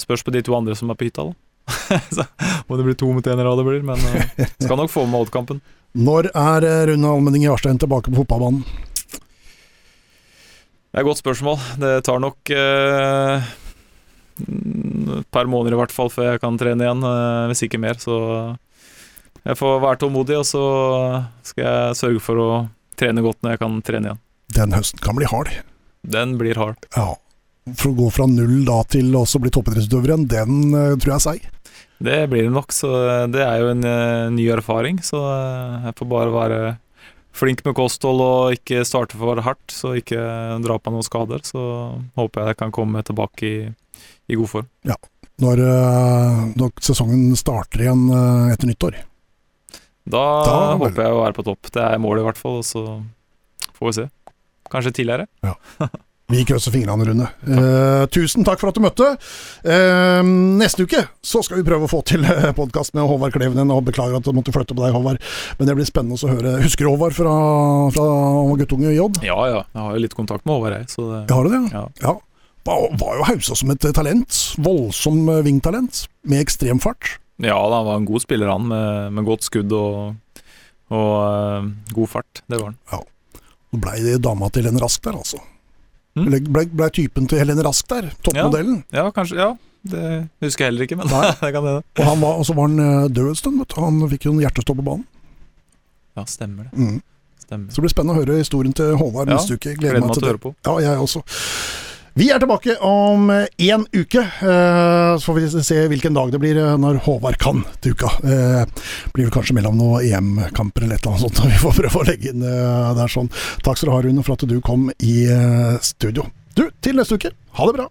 spørs på de to andre som er på hytta, da. <laughs> så må det bli to mot én eller hva det blir, men eh, skal nok få med Odd-kampen. Når er Rune Almenning Jarstein tilbake på fotballbanen? Det er et godt spørsmål. Det tar nok eh, et par måneder i hvert fall før jeg kan trene igjen, eh, hvis ikke mer. Så jeg får være tålmodig, og så skal jeg sørge for å trene godt når jeg kan trene igjen. Den høsten kan bli hard. Den blir hard. Ja. For å gå fra null da til også bli toppidrettsutøver igjen, den eh, tror jeg er seig. Det blir det nok, så det er jo en eh, ny erfaring. Så eh, jeg får bare være flink med kosthold og ikke starte for hardt, så ikke dra på noen skader. Så håper jeg jeg kan komme tilbake i, i god form. Når, eh, når sesongen starter igjen etter nyttår. Da, Da- håper jeg å være på topp. Det er målet i hvert fall, og så får vi se. Kanskje tidligere. <laughs> Vi krysser fingrene, Rune. Eh, tusen takk for at du møtte. Eh, neste uke så skal vi prøve å få til podkast med Håvard Klevenen. Og beklager at du måtte flytte på deg, Håvard. Men det blir spennende å høre. Husker du Håvard fra, fra guttunge i Odd? Ja ja, jeg har jo litt kontakt med Håvard, jeg. Så det, Har du det? Ja. ja. Var, var jo hausa som et talent. Voldsom eh, vingtalent. Med ekstrem fart. Ja da, han var en god spiller, han, med, med godt skudd og, og uh, god fart. Det var han. Ja. Så blei det dama til Helene Rask der, altså. Mm. Blei ble, typen til Helene Rask der. Toppmodellen. Ja, kanskje. Ja, det husker jeg heller ikke, men <laughs> det kan hende. Og han var, og så var han eh, død en stund, vet du. Han fikk jo en hjertestopp på banen. Ja, stemmer det. Mm. Stemmer. Så det blir spennende å høre historien til Håvard Ja, neste uke. Gleder meg til det. høre på. Ja, jeg også. Vi er tilbake om én uke. eh, Så får vi se hvilken dag det blir eh, når Håvard kan til uka. Eh, Blir vel kanskje mellom noen EM-kamper eller et eller annet sånt. <laughs> Vi får prøve å legge inn der sånn. Takk skal du ha, Rune, for at du kom i studio. Du, til neste uke. Ha det bra.